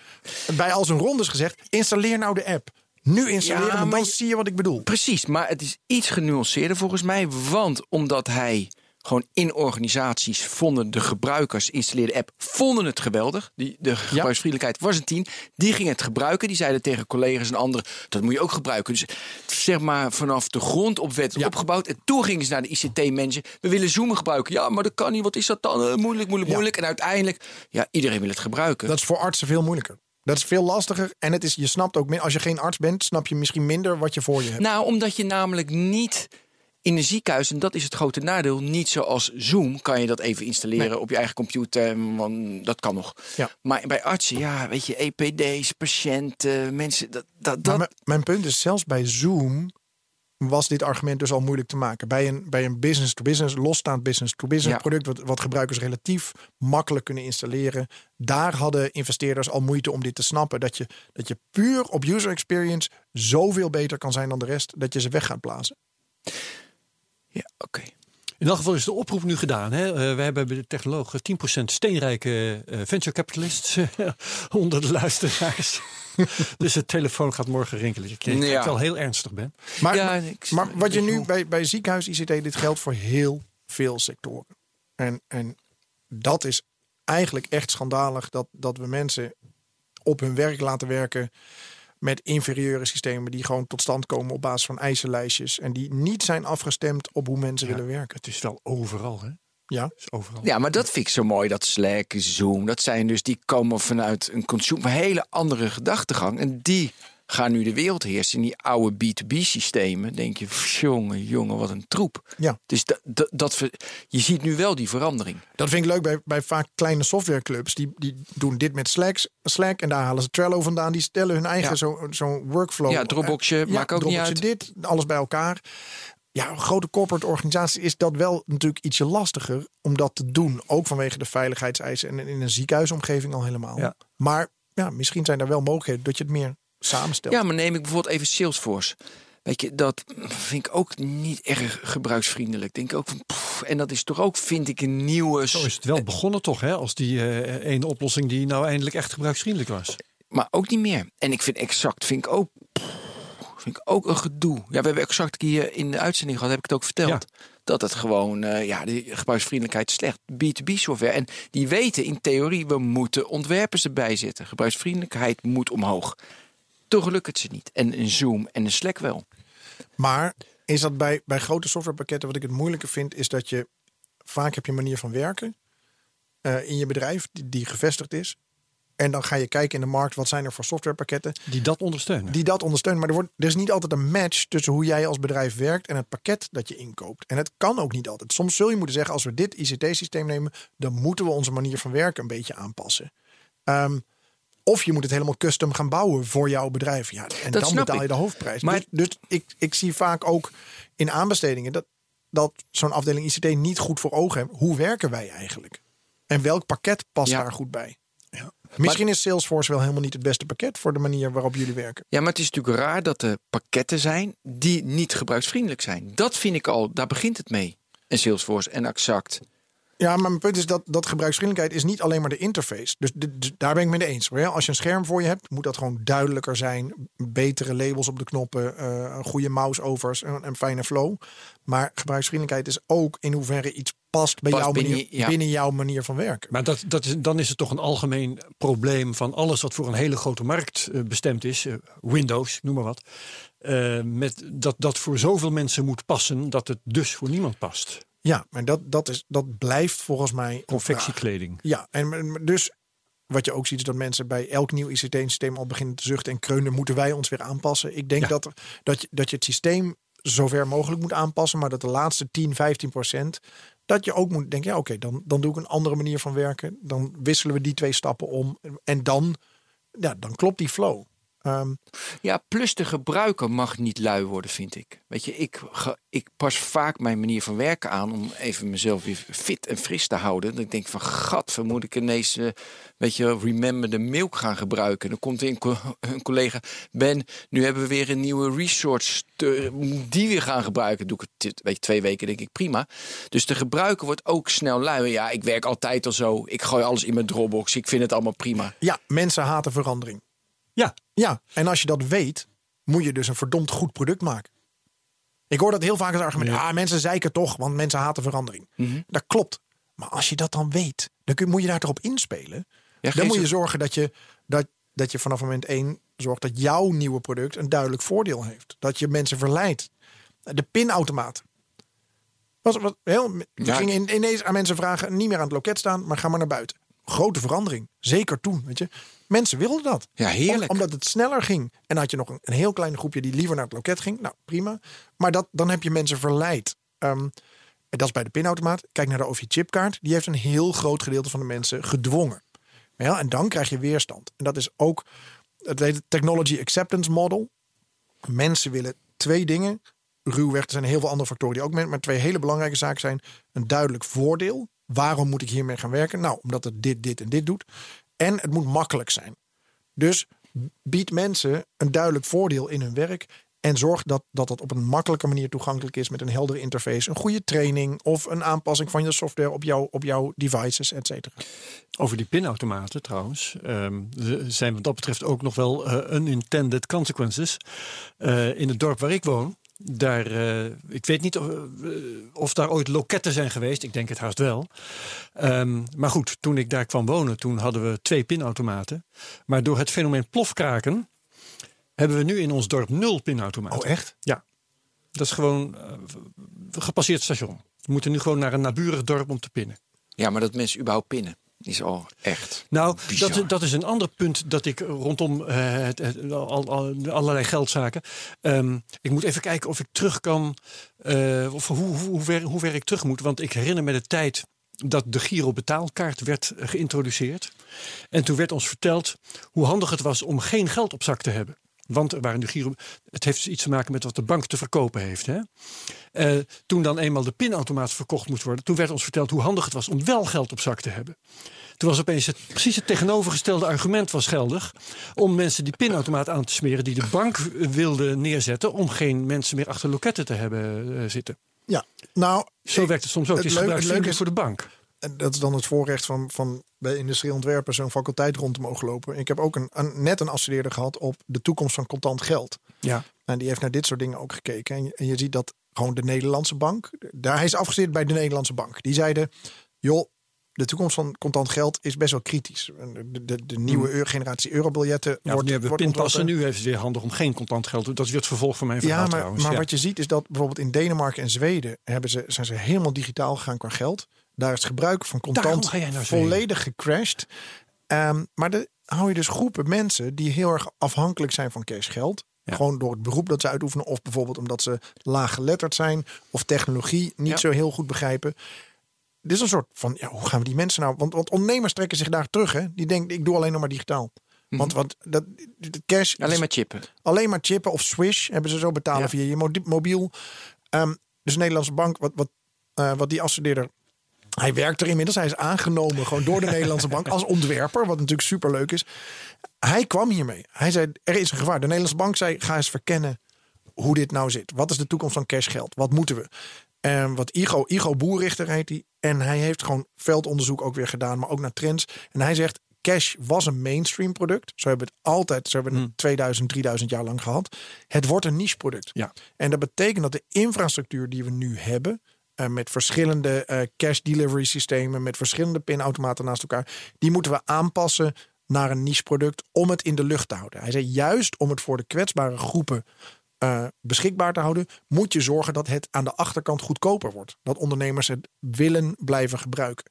bij al zijn rondes gezegd, installeer nou de app. Nu installeren, Ja, maar dan je- zie je wat ik bedoel. Precies, maar het is iets genuanceerder volgens mij. Want omdat hij gewoon in organisaties vonden de gebruikers installeerde app vonden het geweldig. Die, de gebruiksvriendelijkheid was een 10. Die gingen het gebruiken. Die zeiden tegen collega's en anderen dat moet je ook gebruiken. Dus zeg maar vanaf de grond op werd Ja. opgebouwd. En toen gingen ze naar de ICT-manager. We willen Zoom gebruiken. Ja, maar dat kan niet. Wat is dat dan? Eh, moeilijk, moeilijk, Ja. moeilijk. En uiteindelijk, ja, iedereen wil het gebruiken. Dat is voor artsen veel moeilijker. Dat is veel lastiger. En het is, je snapt ook, als je geen arts bent, snap je misschien minder wat je voor je hebt. Nou, omdat je namelijk niet in een ziekenhuis, en dat is het grote nadeel, niet zoals Zoom kan je dat even installeren Nee. op je eigen computer. Want dat kan nog. Ja. Maar bij artsen, ja, weet je, EPD's, patiënten, mensen, dat, dat, dat mijn- mijn punt is, zelfs bij Zoom was dit argument dus al moeilijk te maken. Bij een, bij een business-to-business, losstaand business-to-business Ja. product, wat, wat gebruikers relatief makkelijk kunnen installeren, daar hadden investeerders al moeite om dit te snappen. Dat je, dat je puur op user experience zoveel beter kan zijn dan de rest, dat je ze weg gaat blazen. Ja, oké. In elk geval is de oproep nu gedaan. Hè? Eh, we hebben bij de technoloog 10% steenrijke eh, venture capitalists eh, onder de luisteraars. dus de telefoon gaat morgen rinkelen. Ik denk dat Ja. ik wel heel ernstig ben. Maar, Ja, maar- ik- maar wat je nu bij, bij ziekenhuis ICT, dit geldt voor heel veel sectoren. En, en dat is eigenlijk echt schandalig dat, dat we mensen op hun werk laten werken met inferieure systemen die gewoon tot stand komen op basis van eisenlijstjes en die niet zijn afgestemd op hoe mensen Ja. willen werken. Het is wel overal, hè? Ja, overal. Ja, maar dat vind ik zo mooi, dat Slack, Zoom, dat zijn dus, die komen vanuit een consumer, een hele andere gedachtegang. En die gaan nu de wereld heersen. In die oude B2B-systemen denk je, jongen, jongen, wat een troep. Ja. Dus dat, dat, dat, ver- je ziet nu wel die verandering. dat vind ik leuk bij, bij vaak kleine softwareclubs. Die, die doen dit met Slack, Slack en daar halen ze Trello vandaan. Die stellen hun eigen Ja. zo- zo'n workflow. Ja, Dropboxje, Eh, maakt ook niet uit. dit, alles bij elkaar. Ja, grote corporate organisaties is dat wel natuurlijk ietsje lastiger om dat te doen. Ook vanwege de veiligheidseisen en in een ziekenhuisomgeving al helemaal. Ja. Maar ja, misschien zijn er wel mogelijkheden dat je het meer samenstelt. Ja, maar neem ik bijvoorbeeld even Salesforce. Weet je, dat vind ik ook niet erg gebruiksvriendelijk. Denk ik ook van, pff, en dat is toch ook, vind ik, een nieuwe... Zo is het wel begonnen toch, hè? Als die eh, ene oplossing die nou eindelijk echt gebruiksvriendelijk was. Maar ook niet meer. En ik vind exact, vind ik ook, pff, Vind ik ook een gedoe. Ja, we hebben exact hier in de uitzending gehad, heb ik het ook verteld. Dat het gewoon, eh, ja, de gebruiksvriendelijkheid is slecht. B2B software. En die weten in theorie, we moeten ontwerpers erbij zetten. Gebruiksvriendelijkheid moet omhoog. Toch lukt het ze niet. En een Zoom en een Slack wel. Maar is dat bij, bij grote softwarepakketten, wat ik het moeilijke vind, is dat je vaak heb je een manier van werken eh, in je bedrijf die, die gevestigd is. En dan ga je kijken in de markt, wat zijn er voor softwarepakketten Die dat ondersteunen. die dat ondersteunen. Maar er, wordt, er is niet altijd een match tussen hoe jij als bedrijf werkt en het pakket dat je inkoopt. En het kan ook niet altijd. Soms zul je moeten zeggen, als we dit ICT-systeem nemen, dan moeten we onze manier van werken een beetje aanpassen. Ehm, of je moet het helemaal custom gaan bouwen voor jouw bedrijf. Ja, en Dat dan betaal je ik. de hoofdprijs. Maar- dus dus ik, ik zie vaak ook in aanbestedingen dat, dat zo'n afdeling ICT niet goed voor ogen heeft. Hoe werken wij eigenlijk? En welk pakket past Ja. daar goed bij? Misschien is Salesforce wel helemaal niet het beste pakket voor de manier waarop jullie werken. Ja, maar het is natuurlijk raar dat er pakketten zijn die niet gebruiksvriendelijk zijn. Dat vind ik al, daar begint het mee. En Salesforce en Exact. Ja, maar mijn punt is dat, dat gebruiksvriendelijkheid is niet alleen maar de interface. Dus, de- dus daar ben ik mee eens. Als je een scherm voor je hebt, moet dat gewoon duidelijker zijn. Betere labels op de knoppen, eh, een goede mouse-overs en een fijne flow. Maar gebruiksvriendelijkheid is ook in hoeverre iets past bij Past jouw binnen manier, je- ja. binnen jouw manier van werken. Maar dat, dat is, dan is het toch een algemeen probleem van alles wat voor een hele grote markt eh, bestemd is. eh, Windows, noem maar wat. eh, met dat dat voor zoveel mensen moet passen dat het dus voor niemand past. Ja, maar dat, dat, is, dat blijft volgens mij. Confectiekleding. Ja, en dus wat je ook ziet is dat mensen bij elk nieuw ICT-systeem al beginnen te zuchten en kreunen. Moeten wij ons weer aanpassen? Ik denk Ja. dat, dat, je, dat je het systeem zover mogelijk moet aanpassen, maar dat de laatste 10, 15 procent, dat je ook moet denken, ja oké, dan, dan doe ik een andere manier van werken. Dan wisselen we die twee stappen om en dan, ja, dan klopt die flow. Ehm, Ja, plus de gebruiker mag niet lui worden, vind ik. Weet je, ik, ga- ik pas vaak mijn manier van werken aan om even mezelf weer fit en fris te houden. Dat ik denk van, gat, moet ik ineens, eh, weet je, remember the milk gaan gebruiken. Dan komt er een, co- een collega, Ben, nu hebben we weer een nieuwe resource, te- die weer gaan gebruiken. Doe ik het, weet je, twee weken denk ik prima. Dus de gebruiker wordt ook snel lui. Ja, ik werk altijd al zo. Ik gooi alles in mijn Dropbox. Ik vind het allemaal prima. ja, mensen haten verandering. Ja, Ja, en als je dat weet, moet je dus een verdomd goed product maken. Ik hoor dat heel vaak als argument. Ja. Ah, mensen zeiken toch, want mensen haten verandering. Mhm. Dat klopt. Maar als je dat dan weet, dan kun, moet je daar toch op inspelen. Ja, dan moet je zo- zorgen dat je, dat, dat je vanaf moment één zorgt dat jouw nieuwe product een duidelijk voordeel heeft. Dat je mensen verleidt. De pinautomaat. Was, wat, heel, we Ja. gingen in, ineens aan mensen vragen, niet meer aan het loket staan, maar ga maar naar buiten. Grote verandering. Zeker toen, weet je. Mensen wilden dat. Ja, heerlijk. Om- omdat het sneller ging. En had je nog een, een heel klein groepje die liever naar het loket ging. Nou, prima. Maar dat, dan heb je mensen verleid. Ehm, en dat is bij de pinautomaat. Kijk naar de OV-chipkaart. Die heeft een heel groot gedeelte van de mensen gedwongen. Ja, en dan krijg je weerstand. En dat is ook het heet het Technology Acceptance Model. Mensen willen twee dingen. Ruwweg, er zijn heel veel andere factoren die ook mee, maar twee hele belangrijke zaken zijn. Een duidelijk voordeel. Waarom moet ik hiermee gaan werken? Nou, omdat het dit, dit en dit doet. En het moet makkelijk zijn. Dus bied mensen een duidelijk voordeel in hun werk. En zorg dat, dat het op een makkelijke manier toegankelijk is met een heldere interface, een goede training of een aanpassing van je software op, jou, op jouw devices, et cetera. Over die pinautomaten trouwens. er zijn wat dat betreft ook nog wel eh, unintended consequences. Eh, in het dorp waar ik woon. Daar, eh, ik weet niet of, eh, of daar ooit loketten zijn geweest. Ik denk het haast wel. Ehm, maar goed, toen ik daar kwam wonen, toen hadden we twee pinautomaten. Maar door het fenomeen plofkraken hebben we nu in ons dorp nul pinautomaten. Oh, echt? Ja. Dat is gewoon eh, gepasseerd station. We moeten nu gewoon naar een naburig dorp om te pinnen. Ja, maar dat mensen überhaupt pinnen is al echt. Nou, dat, dat is een ander punt dat ik rondom eh, het, het- al, al- allerlei geldzaken. Ehm, ik moet even kijken of ik terug kan. eh, of hoe, hoe, hoe, ver, hoe ver ik terug moet. Want ik herinner me de tijd dat de Giro betaalkaart werd geïntroduceerd. En toen werd ons verteld hoe handig het was om geen geld op zak te hebben. Want er waren nu Giro. Het heeft dus iets te maken met wat de bank te verkopen heeft. Hè? Eh, toen dan eenmaal de pinautomaat verkocht moest worden, toen werd ons verteld hoe handig het was om wel geld op zak te hebben. Toen was opeens het, precies het tegenovergestelde argument was geldig om mensen die pinautomaat aan te smeren die de bank wilde neerzetten om geen mensen meer achter loketten te hebben eh, zitten. Ja, nou, Zo werkt het soms ook. Het het is leuk- het is- voor de bank. en dat is dan het voorrecht van, van bij industrieel ontwerpen zo'n faculteit rond te mogen lopen. Ik heb ook een, een, net een afstudeerder gehad op de toekomst van contant geld. Ja. En die heeft naar dit soort dingen ook gekeken. En je, en je ziet dat gewoon de Nederlandse bank, daar hij is afgestudeerd bij de Nederlandse bank. Die zeiden, joh, de toekomst van contant geld is best wel kritisch. De, de, de nieuwe euro- generatie eurobiljetten Ja, wordt, nu hebben we wordt. Nu heeft het weer handig om geen contant geld te. Dat is weer het vervolg van mijn verhaal Ja, maar, trouwens. maar Ja. wat je ziet is dat bijvoorbeeld in Denemarken en Zweden hebben ze, zijn ze helemaal digitaal gegaan qua geld. Daar is het gebruik van contant Zweden. volledig gecrashed. Ehm, maar dan hou je dus groepen mensen die heel erg afhankelijk zijn van cashgeld. Ja. Gewoon door het beroep dat ze uitoefenen. Of bijvoorbeeld omdat ze laag geletterd zijn. Of technologie niet Ja. zo heel goed begrijpen. Dit is een soort van, ja, hoe gaan we die mensen nou... Want, want ondernemers trekken zich daar terug. Hè? Die denken, ik doe alleen nog maar digitaal. Want, want dat, de cash... Alleen maar chippen. Alleen maar chippen of Swish hebben ze zo betalen Ja. via je mo- mobiel. Ehm, dus de Nederlandse bank, wat, wat, eh, wat die afstudeerder. Hij werkt er inmiddels. Hij is aangenomen gewoon door de Nederlandse bank als ontwerper. Wat natuurlijk superleuk is. Hij kwam hiermee. Hij zei, er is een gevaar. De Nederlandse bank zei, ga eens verkennen hoe dit nou zit. Wat is de toekomst van cashgeld? Wat moeten we? En wat Igo, Igo Boerrichter heet hij. En hij heeft gewoon veldonderzoek ook weer gedaan, maar ook naar trends. En hij zegt, cash was een mainstream product. Zo hebben we het altijd, zo hebben we het 2000, 3000 jaar lang gehad. Het wordt een niche product. Ja. En dat betekent dat de infrastructuur die we nu hebben, eh, met verschillende eh, cash delivery systemen, met verschillende pinautomaten naast elkaar, die moeten we aanpassen naar een niche product om het in de lucht te houden. Hij zei juist om het voor de kwetsbare groepen eh, beschikbaar te houden, moet je zorgen dat het aan de achterkant goedkoper wordt. Dat ondernemers het willen blijven gebruiken.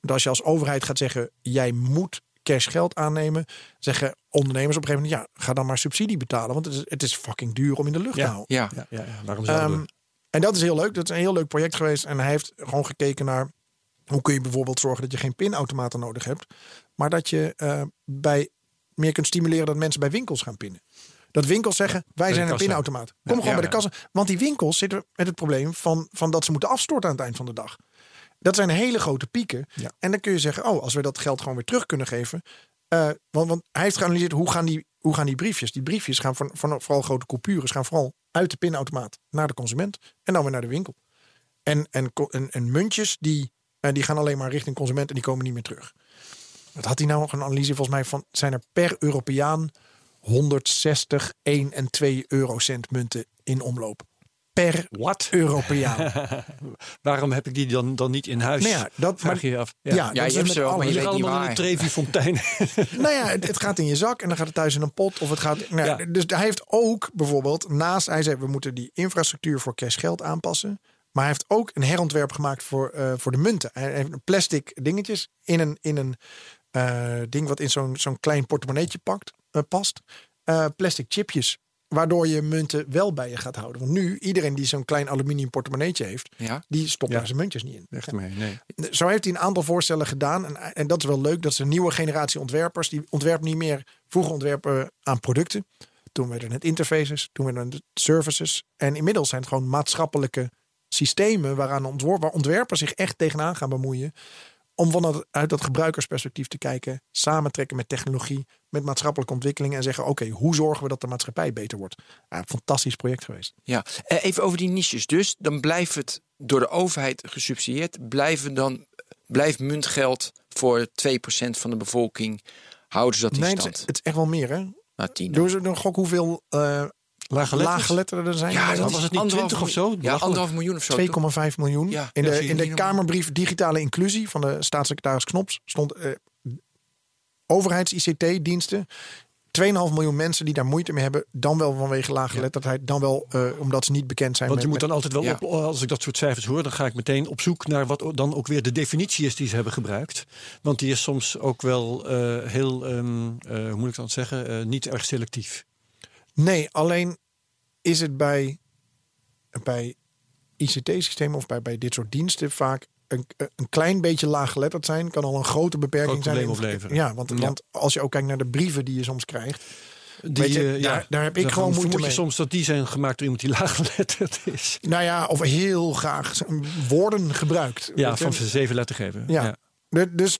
Want als je als overheid gaat zeggen, jij moet cash geld aannemen, zeggen ondernemers op een gegeven moment, ja, ga dan maar subsidie betalen, want het is, het is fucking duur om in de lucht te houden. Ja. Ja, ja, ja. Waarom zouden we- en dat is heel leuk. Dat is een heel leuk project geweest. En hij heeft gewoon gekeken naar hoe kun je bijvoorbeeld zorgen dat je geen pinautomaten nodig hebt, maar dat je eh, bij meer kunt stimuleren dat mensen bij winkels gaan pinnen. Dat winkels zeggen, wij zijn een pinautomaat. Kom Ja, gewoon ja, bij de ja. kassa. Want die winkels zitten met het probleem van, van dat ze moeten afstorten aan het eind van de dag. Dat zijn hele grote pieken. En dan kun je zeggen, oh, als we dat geld gewoon weer terug kunnen geven. eh, want, want hij heeft geanalyseerd hoe gaan die, hoe gaan die briefjes. Die briefjes gaan van, van vooral grote coupures gaan vooral uit de pinautomaat naar de consument en dan weer naar de winkel. En, en, muntjes die, eh, die gaan alleen maar richting consument en die komen niet meer terug. Wat had hij nou nog een analyse volgens mij van? Zijn er per Europeaan 160, 1 en 2 eurocent munten in omloop? Per Wat? Europeaan. Waarom heb ik die dan, dan niet in huis? Nou ja, dat- Vraag maar- je af. ja, Ja, dat je is hebt met ze wel, alles. maar je Die weet liggen niet allemaal in een Trevi fontein. nou ja, het, het gaat in je zak en dan gaat het thuis in een pot. Of het gaat. Nou, ja. Dus hij heeft ook bijvoorbeeld naast. Hij zei: we moeten die infrastructuur voor cash geld aanpassen. Maar hij heeft ook een herontwerp gemaakt voor, eh, voor de munten. Hij heeft plastic dingetjes in een, in een eh, ding wat in zo'n zo'n klein portemonneetje pakt, eh, past. Eh, plastic chipjes. Waardoor je munten wel bij je gaat houden. Want nu, iedereen die zo'n klein aluminium portemonneetje heeft, Ja. die stopt Ja. daar zijn muntjes niet in. Echt mee, nee. Zo heeft hij een aantal voorstellen gedaan. En, en dat is wel leuk. Dat is een nieuwe generatie ontwerpers. Die ontwerpen niet meer vroeger ontwerpen aan producten. Toen werden het interfaces. Toen werden het services. En inmiddels zijn het gewoon maatschappelijke systemen. Waaraan ontwor waar ontwerpers zich echt tegenaan gaan bemoeien. Om vanuit uit dat gebruikersperspectief te kijken. Samentrekken met technologie. Met maatschappelijke ontwikkeling. En zeggen oké, hoe zorgen we dat de maatschappij beter wordt. Ja, een fantastisch project geweest. Ja, Eh, even over die niches. Dus dan blijft het door de overheid gesubsidieerd. Blijven dan, blijft muntgeld voor 2% van de bevolking. Houden ze dat in Nee, het stand? is, het is echt wel meer hè. Nou, tien. Doe ze een gok hoeveel eh? Laaggeletterden er zijn. Ja, dat was het niet anderhalf 20 of zo? miljoen. Ja, anderhalf miljoen of zo. 2,5 miljoen. Ja, in de, in de. Kamerbrief Digitale Inclusie van de staatssecretaris Knops stond eh, overheids-ICT-diensten. 2,5 miljoen mensen die daar moeite mee hebben. Dan wel vanwege laaggeletterdheid. Dan wel eh, omdat ze niet bekend zijn Want je met, moet dan altijd wel, Ja. op, als ik dat soort cijfers hoor, dan ga ik meteen op zoek naar wat dan ook weer de definitie is die ze hebben gebruikt. Want die is soms ook wel eh, heel, ehm, eh, hoe moet ik dat zeggen, Eh, niet erg selectief. Nee, alleen is het bij, bij ICT-systemen of bij, bij dit soort diensten vaak een, een klein beetje laaggeletterd zijn. Kan al een grote beperking Groot zijn. opleveren. Ja, want, Ja. want als je ook kijkt naar de brieven die je soms krijgt. Die, je, eh, daar- daar heb ik gewoon moeite mee. soms dat die zijn gemaakt door iemand die laaggeletterd is. Nou ja, of heel graag woorden gebruikt. Ja, van zeven lettergeven. Ja. Ja. De- Dus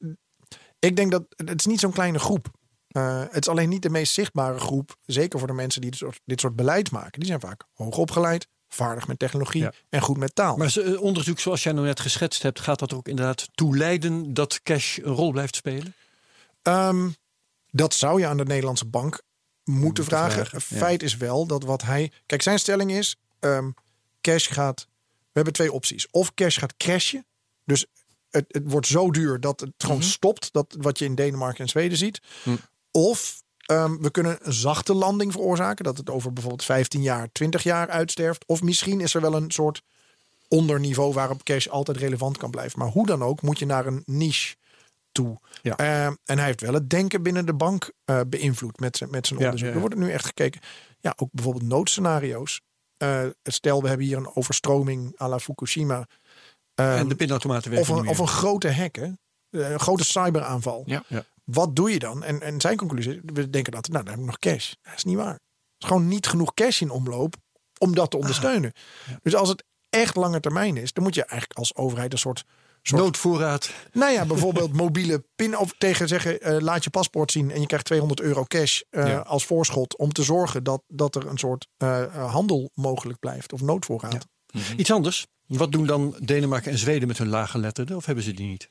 ik denk dat het is niet zo'n kleine groep. Eh, het is alleen niet de meest zichtbare groep. Zeker voor de mensen die dit soort, dit soort beleid maken. Die zijn vaak hoog opgeleid, vaardig met technologie Ja. en goed met taal. Maar eh, onderzoek zoals jij nou net geschetst hebt, gaat dat ook inderdaad toe leiden dat cash een rol blijft spelen? Ehm, dat zou je aan de Nederlandse bank moeten vragen. vragen, ja. Feit is wel dat wat hij. Kijk, zijn stelling is: ehm, cash gaat. We hebben twee opties. Of cash gaat crashen. Dus het, het wordt zo duur dat het gewoon stopt. Dat wat je in Denemarken en Zweden ziet. Of ehm, we kunnen een zachte landing veroorzaken. Dat het over bijvoorbeeld 15 jaar, 20 jaar uitsterft. Of misschien is er wel een soort onderniveau waarop cash altijd relevant kan blijven. Maar hoe dan ook, moet je naar een niche toe. Ja. Eh, en hij heeft wel het denken binnen de bank eh, beïnvloed met zijn, met zijn Ja, onderzoek. ja, Er wordt nu echt gekeken. Ja, ook bijvoorbeeld noodscenario's. Eh, stel, we hebben hier een overstroming à la Fukushima. En de pinautomaten of, een, of een grote hack, hè? Eh, een grote cyberaanval. Ja. Wat doe je dan? En, en zijn conclusie, is, we denken dat, nou, dan heb ik nog cash. Dat is niet waar. Er is gewoon niet genoeg cash in omloop om dat Ah. te ondersteunen. Dus als het echt lange termijn is, dan moet je eigenlijk als overheid een soort, soort Noodvoorraad. nou ja, bijvoorbeeld mobiele pin of tegen zeggen: eh, laat je paspoort zien en je krijgt 200 euro cash eh, Ja. als voorschot om te zorgen dat, dat er een soort eh, handel mogelijk blijft of noodvoorraad. Iets anders. Wat doen dan Denemarken en Zweden met hun lage letterden? Of hebben ze die niet?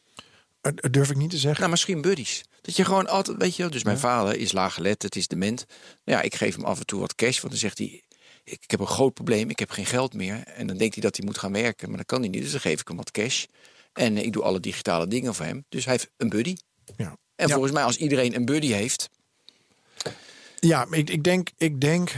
Eh, Dat durf ik niet te zeggen. Nou, misschien buddies. Dat je gewoon altijd, weet je, wel, dus mijn vader is laaggeletterd, is dement. Nou ja, ik geef hem af en toe wat cash, want dan zegt hij, ik, ik heb een groot probleem, ik heb geen geld meer. En dan denkt hij dat hij moet gaan werken, maar dat kan hij niet. Dus dan geef ik hem wat cash. En eh, ik doe alle digitale dingen voor hem. Dus hij heeft een buddy. Ja. En Ja. volgens mij, als iedereen een buddy heeft, Ja, maar ik, ik, denk, ik denk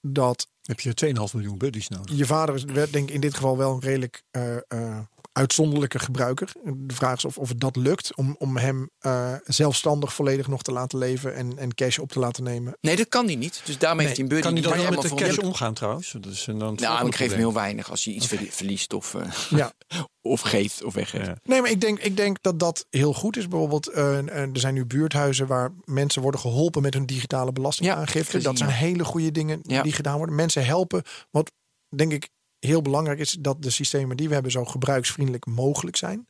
dat Heb je 2,5 miljoen buddies nodig? je vader is werd, denk ik in dit geval wel een redelijk eh, eh, uitzonderlijke gebruiker. De vraag is of, of het dat lukt om, om hem eh, zelfstandig volledig nog te laten leven en, en cash op te laten nemen. nee, dat kan hij niet. Dus daarmee heeft hij een buddy. Kan hij dan helemaal met de cash omgaan trouwens? Dat is, en dan Nou, ik geef hem heel weinig als hij iets verlie- verliest of, eh, Ja. of geeft of weggeeft. Ja. Nee, maar ik denk, ik denk dat dat heel goed is. Bijvoorbeeld, eh, er zijn nu buurthuizen waar mensen worden geholpen met hun digitale belastingaangifte. gezien, dat zijn ja. hele goede dingen Ja. die gedaan worden. Mensen helpen. Wat denk ik heel belangrijk is, dat de systemen die we hebben zo gebruiksvriendelijk mogelijk zijn.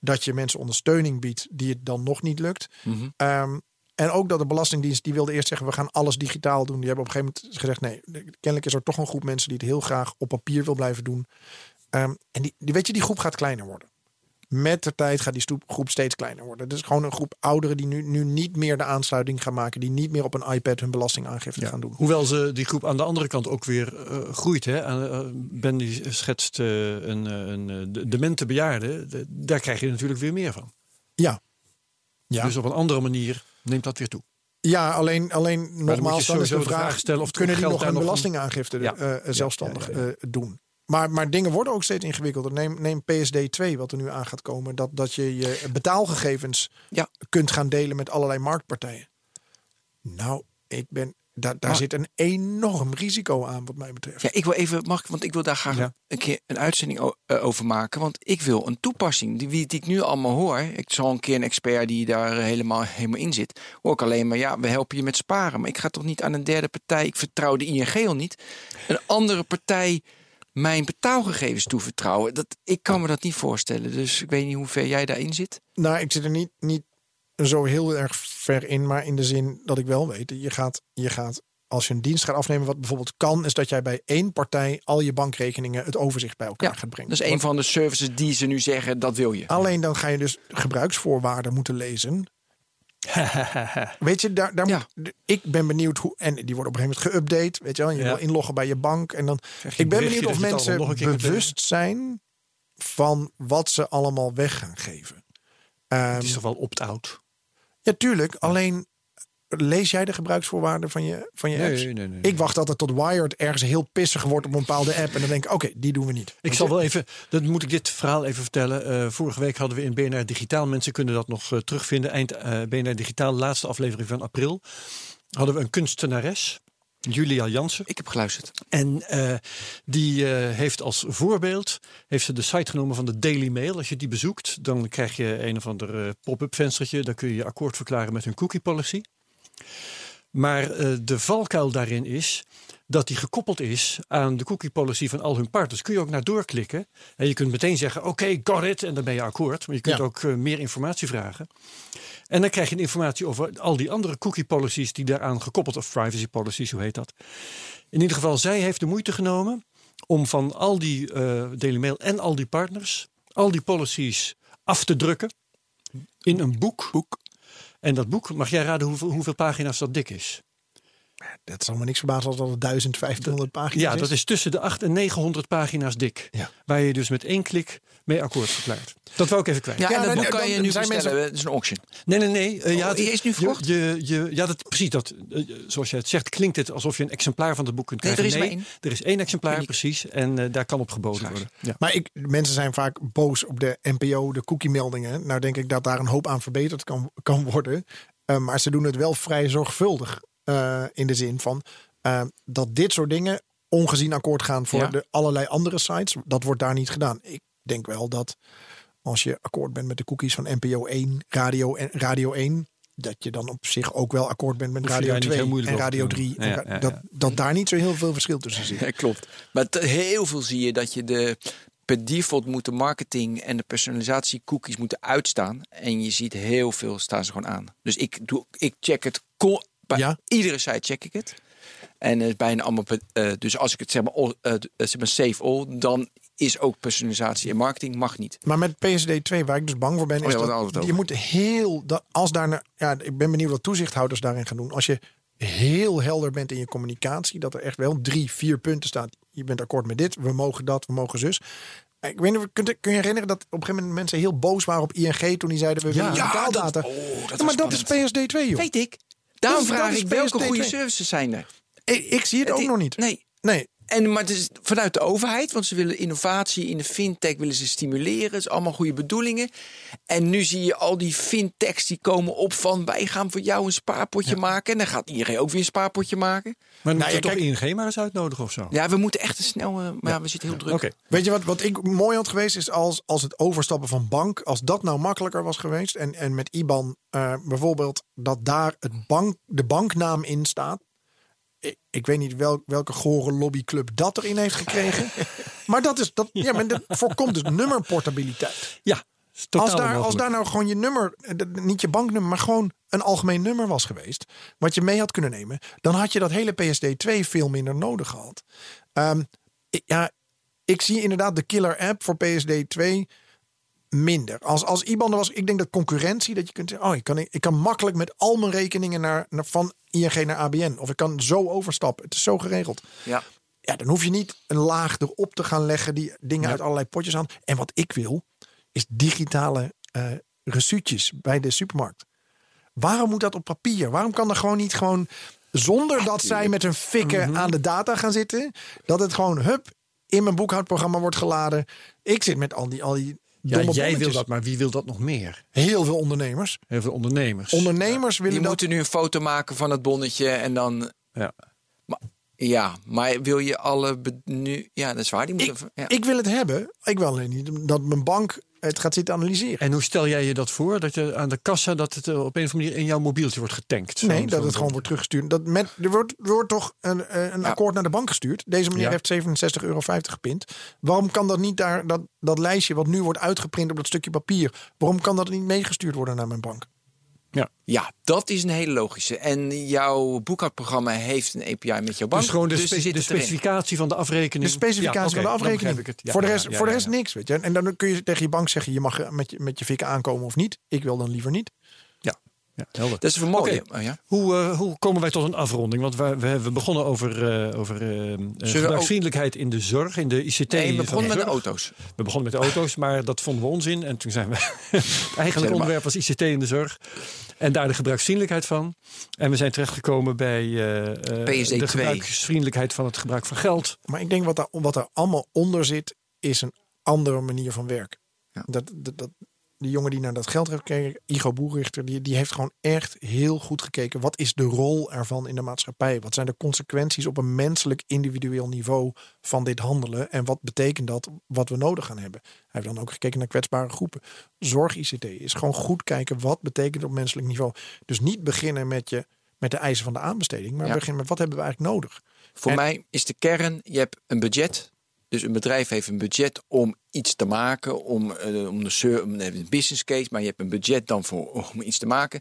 Dat je mensen ondersteuning biedt die het dan nog niet lukt. Mhm. Ehm, en ook dat de Belastingdienst, die wilde eerst zeggen, we gaan alles digitaal doen. Die hebben op een gegeven moment gezegd, nee, kennelijk is er toch een groep mensen die het heel graag op papier wil blijven doen. Ehm, en die, die, weet je, die groep gaat kleiner worden. Met de tijd gaat die groep steeds kleiner worden. Dus gewoon een groep ouderen die nu, nu niet meer de aansluiting gaan maken. Die niet meer op een iPad hun belastingaangifte gaan doen. Hoewel ze die groep aan de andere kant ook weer eh, groeit. Hè? Aan, eh, ben die schetst eh, een, eh, een eh, de- demente bejaarde. De- daar krijg je natuurlijk weer meer van. Ja. Ja. Dus op een andere manier neemt dat weer toe. Ja, alleen, alleen nogmaals, dan is sowieso de vraag, stellen of kunnen die nog een belastingaangifte eh, eh, Ja, zelfstandig ja, eh, doen? Maar, maar dingen worden ook steeds ingewikkelder. Neem, neem PSD 2, wat er nu aan gaat komen. Dat, dat je je betaalgegevens Ja. kunt gaan delen met allerlei marktpartijen. Nou, ik ben, daar, daar Maar- zit een enorm risico aan, wat mij betreft. Ja, ik wil even, mag want ik wil daar graag Ja. een keer een uitzending eh, over maken. Want ik wil een toepassing, die, wie- die ik nu allemaal hoor. Ik zal een keer een expert die daar helemaal, helemaal in zit. Hoor ik alleen maar, ja, we helpen je met sparen. Maar ik ga toch niet aan een derde partij, ik vertrouw de ING al niet. Een andere partij mijn betaalgegevens toevertrouwen. Dat, ik kan me dat niet voorstellen. Dus ik weet niet hoe ver jij daarin zit. Nou, ik zit er niet, niet zo heel erg ver in, maar in de zin dat ik wel weet. Je gaat, je gaat, als je een dienst gaat afnemen, wat bijvoorbeeld kan, is dat jij bij één partij al je bankrekeningen het overzicht bij elkaar Ja, gaat brengen. Dat is een van de services die ze nu zeggen, dat wil je. Alleen dan ga je dus gebruiksvoorwaarden moeten lezen. Weet je, daar, daar Ja. moet, ik ben benieuwd hoe. En die worden op een gegeven moment geüpdate. Weet je wel, je Ja. wil inloggen bij je bank. En dan. Ik ben benieuwd of mensen bewust zijn van wat ze allemaal weg gaan geven. Ehm, Het is toch wel opt-out? ja, tuurlijk. Alleen lees jij de gebruiksvoorwaarden van je, van je Nee, apps? nee, nee, nee. Ik wacht altijd tot Wired ergens heel pissig wordt op een bepaalde app. En dan denk ik, oké, die doen we niet. Ik zal wel even, dat moet ik dit verhaal even vertellen. Eh, vorige week hadden we in BNR Digitaal, mensen kunnen dat nog eh, terugvinden. Eind eh, BNR Digitaal, laatste aflevering van april. Hadden we een kunstenares, Julia Jansen. Ik heb geluisterd. En eh, die eh, heeft als voorbeeld heeft ze de site genomen van de Daily Mail. Als je die bezoekt, dan krijg je een of ander eh, pop-up venstertje. Dan kun je je akkoord verklaren met hun cookie policy. Maar eh, de valkuil daarin is dat die gekoppeld is aan de cookie policy van al hun partners. Kun je ook naar doorklikken. En je kunt meteen zeggen, oké, got it. En dan ben je akkoord. Maar je kunt Ja. ook eh, meer informatie vragen. En dan krijg je informatie over al die andere cookie policies die daaraan gekoppeld, of privacy policies, hoe heet dat. In ieder geval, zij heeft de moeite genomen om van al die Daily Mail en al die partners, al die policies af te drukken in een boek. boek. En dat boek, mag jij raden hoeveel, hoeveel pagina's dat dik is? Dat zal me niks verbazen als dat het 1500 pagina's Ja, is. dat is tussen de 8 en 900 pagina's dik. Ja. Waar je dus met één klik mee akkoord verklaart. Dat wou ik even kwijt. Ja, Ja, en dat dan- boek kan je nu zijn bestellen. mensen- Het is een auction. Nee, nee, nee. eh, ja, Oh, het- is nu verkocht? je, je, ja, dat, precies. Dat, eh, zoals je het zegt, klinkt het alsof je een exemplaar van het boek kunt Nee, krijgen. er is maar één. er is één exemplaar, Uniek. precies. En eh, daar kan op geboden Schaars. worden. Ja. Maar ik, mensen zijn vaak boos op de NPO, de cookie-meldingen. Nou denk ik dat daar een hoop aan verbeterd kan, kan worden. Eh, maar ze doen het wel vrij zorgvuldig. Eh, in de zin van eh, dat dit soort dingen ongezien akkoord gaan voor Ja. de allerlei andere sites. Dat wordt daar niet gedaan. Ik denk wel dat als je akkoord bent met de cookies van NPO 1, Radio, en Radio 1... dat je dan op zich ook wel akkoord bent met Radio daar niet 2 heel moeilijk en Radio doen. 3. en Ja, ra- ja, ja. Dat, dat daar niet zo heel veel verschil tussen zit. Ja, klopt. Maar heel veel zie je dat je de per default moet de marketing en de personalisatie cookies moeten uitstaan. En je ziet heel veel staan ze gewoon aan. Dus ik, doe, ik check het. Bij Ja. iedere site check ik het. En bijna allemaal. eh, dus als ik het zeg maar, all, eh, eh, zeg maar save all, dan is ook personalisatie en marketing mag niet. Maar met PSD 2, waar ik dus bang voor ben, Oh is ja, we dat je moet heel, dat, als daar, ja, ik ben benieuwd wat toezichthouders daarin gaan doen. Als je heel helder bent in je communicatie, dat er echt wel drie, vier punten staat. Je bent akkoord met dit, we mogen dat, we mogen zus. Ik weet niet, kun je, kun je herinneren dat op een gegeven moment mensen heel boos waren op ING toen die zeiden we willen Ja, betaldata. dat- oh, dat Ja, maar dat is PSD 2 joh. Weet ik. Daarom Dat is- vraag dat ik welke PSD2. goede services zijn er. Ik, ik zie het ook i- nog niet. Nee. Nee, En, maar het is vanuit de overheid, want ze willen innovatie in de fintech willen ze stimuleren. Het is allemaal goede bedoelingen. En nu zie je al die fintechs die komen op van wij gaan voor jou een spaarpotje maken. En dan gaat iedereen ook weer een spaarpotje maken. Maar dan Nou, moet je ja, toch kijk- ING maar eens uitnodigen of zo? Ja, we moeten echt een snel. eh, Maar ja, we zitten heel druk. Oké. Weet je wat, wat ik mooi had geweest is als, als het overstappen van bank, als dat nou makkelijker was geweest en, en met IBAN eh, bijvoorbeeld dat daar het bank, de banknaam in staat. Ik, ik weet niet wel, welke gore lobbyclub dat erin heeft gekregen. maar dat, is, dat, ja, maar dat voorkomt dus nummerportabiliteit. Ja, Als daar, als daar nou gewoon je nummer, eh, niet je banknummer, maar gewoon een algemeen nummer was geweest. Wat je mee had kunnen nemen. Dan had je dat hele PSD2 veel minder nodig gehad. Ehm, ja, ik zie inderdaad de killer app voor PSD2 minder. Als, als IBAN er was, ik denk dat concurrentie, dat je kunt zeggen, oh, ik kan, ik kan makkelijk met al mijn rekeningen naar, naar, van ING naar ABN. Of ik kan zo overstappen. Het is zo geregeld. Ja. Ja, dan hoef je niet een laag erop te gaan leggen die dingen uit allerlei potjes aan. En wat ik wil, is digitale eh resuutjes bij de supermarkt. Waarom moet dat op papier? Waarom kan er gewoon niet gewoon zonder dat zij met een fikken Mhm. aan de data gaan zitten, dat het gewoon hup in mijn boekhoudprogramma wordt geladen. Ik zit met al die al die Ja, jij wil dat, maar wie wil dat nog meer? Heel veel ondernemers. Heel veel ondernemers. Ondernemers willen Die dat. moeten nu een foto maken van het bonnetje en dan. ja. Maar, ja, maar wil je alle. be- nu, ja, dat is waar. Die Ik, moeten, ja. ik wil het hebben. Ik wil alleen niet dat mijn bank het gaat zitten analyseren. En hoe stel jij je dat voor? Dat je aan de kassa dat het eh, op een of andere manier in jouw mobieltje wordt getankt? Nee, dat het gewoon wordt teruggestuurd. Dat met, er, wordt, er wordt toch een, eh, een Ja. akkoord naar de bank gestuurd. Deze meneer Ja. heeft 67,50 euro gepint. Waarom kan dat niet daar, dat, dat lijstje wat nu wordt uitgeprint op dat stukje papier, waarom kan dat niet meegestuurd worden naar mijn bank? Ja, dat is een hele logische. En jouw boekhoudprogramma heeft een API met jouw bank. Dus gewoon de, dus spe- de specificatie van de afrekening. De specificatie Ja, van de afrekening. het. Ja, voor de ja, rest, ja, voor de ja, rest ja. niks. Weet je. En dan kun je tegen je bank zeggen, je mag met je, met je fikken aankomen of niet. Ik wil dan liever niet. Ja. Dat is. Oké. Oh, ja. Hoe, eh, hoe komen wij tot een afronding? Want we, we hebben begonnen over, eh, over eh, eh, gebruiksvriendelijkheid in de zorg, in de ICT. Nee, we begonnen met de auto's. We begonnen met de auto's, maar dat vonden we onzin. En toen zijn we eigenlijk maar. onderwerp was ICT in de zorg. En daar de gebruiksvriendelijkheid van. En we zijn terechtgekomen bij eh, eh, PSD2. de gebruiksvriendelijkheid van het gebruik van geld. Maar ik denk wat, daar, wat er allemaal onder zit, is een andere manier van werken. Ja. Dat, dat, dat, die jongen die naar dat geld heeft gekeken, Igo Boerichter, die, die heeft gewoon echt heel goed gekeken. Wat is de rol ervan in de maatschappij? Wat zijn de consequenties op een menselijk individueel niveau van dit handelen? En wat betekent dat wat we nodig gaan hebben? Hij heeft dan ook gekeken naar kwetsbare groepen. Zorg-ICT is gewoon goed kijken wat betekent op menselijk niveau. Dus niet beginnen met, je, met de eisen van de aanbesteding, maar Ja. beginnen met wat hebben we eigenlijk nodig? Voor En- mij is de kern, je hebt een budget. Dus een bedrijf heeft een budget om iets te maken, om, eh, om de om een business case, maar je hebt een budget dan voor om iets te maken.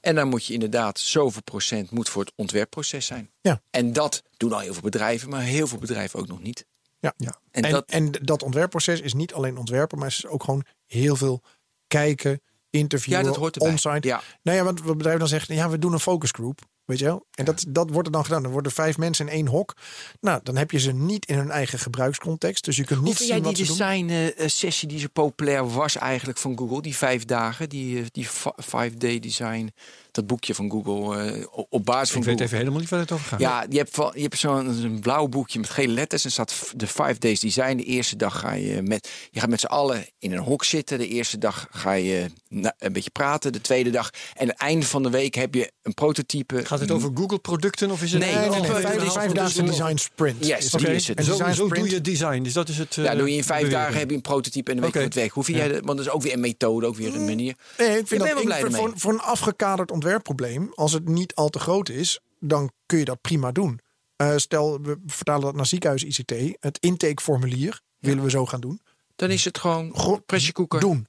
En dan moet je inderdaad zoveel procent moet voor het ontwerpproces zijn. Ja. En dat doen al heel veel bedrijven, maar heel veel bedrijven ook nog niet. Ja. Ja. En, En en, dat- dat, ontwerpproces is niet alleen ontwerpen, maar het is ook gewoon heel veel kijken, interviewen, Ja, dat hoort erbij. onsite. Ja. Nou ja, want wat bedrijf dan zegt, ja, we doen een focusgroep. Weet je wel? En dat, dat wordt er dan gedaan. Er worden vijf mensen in één hok. Nou, dan heb je ze niet in hun eigen gebruikscontext. Dus je kunt Hoe niet vind zien jij die ze doen. design-sessie die zo populair was eigenlijk van Google? Die vijf dagen, die, eh, die fi- five-day design, dat boekje van Google eh, op- basis van Ik weet Google. even helemaal niet waar het over gaat. Ja, je hebt, van- je hebt zo'n een blauw boekje met gele letters. En staat de five days design. De eerste dag ga je met, je gaat met z'n allen in een hok zitten. De eerste dag ga je na- een beetje praten. De tweede dag. En aan het einde van de week heb je een prototype. Gaat het over Google-producten of is het Nee, Nee, nee, vijf, design sprint. Yes, is die dat. is het. En Zo, zo doe je design. Dus dat is het. Ja, eh, doe je in vijf dagen heb je een prototype en dan weet je het werkt. Hoe vind jij dat? Want dat is ook weer een methode, ook weer een manier. Nee, ik Ik vind ben dat wel ik- voor, voor een afgekaderd ontwerpprobleem, als het niet al te groot is, dan kun je dat prima doen. Eh, stel, we vertalen dat naar ziekenhuis ICT. Het intakeformulier willen we zo gaan doen. Dan is het gewoon Go- pressiekoeker. Doen.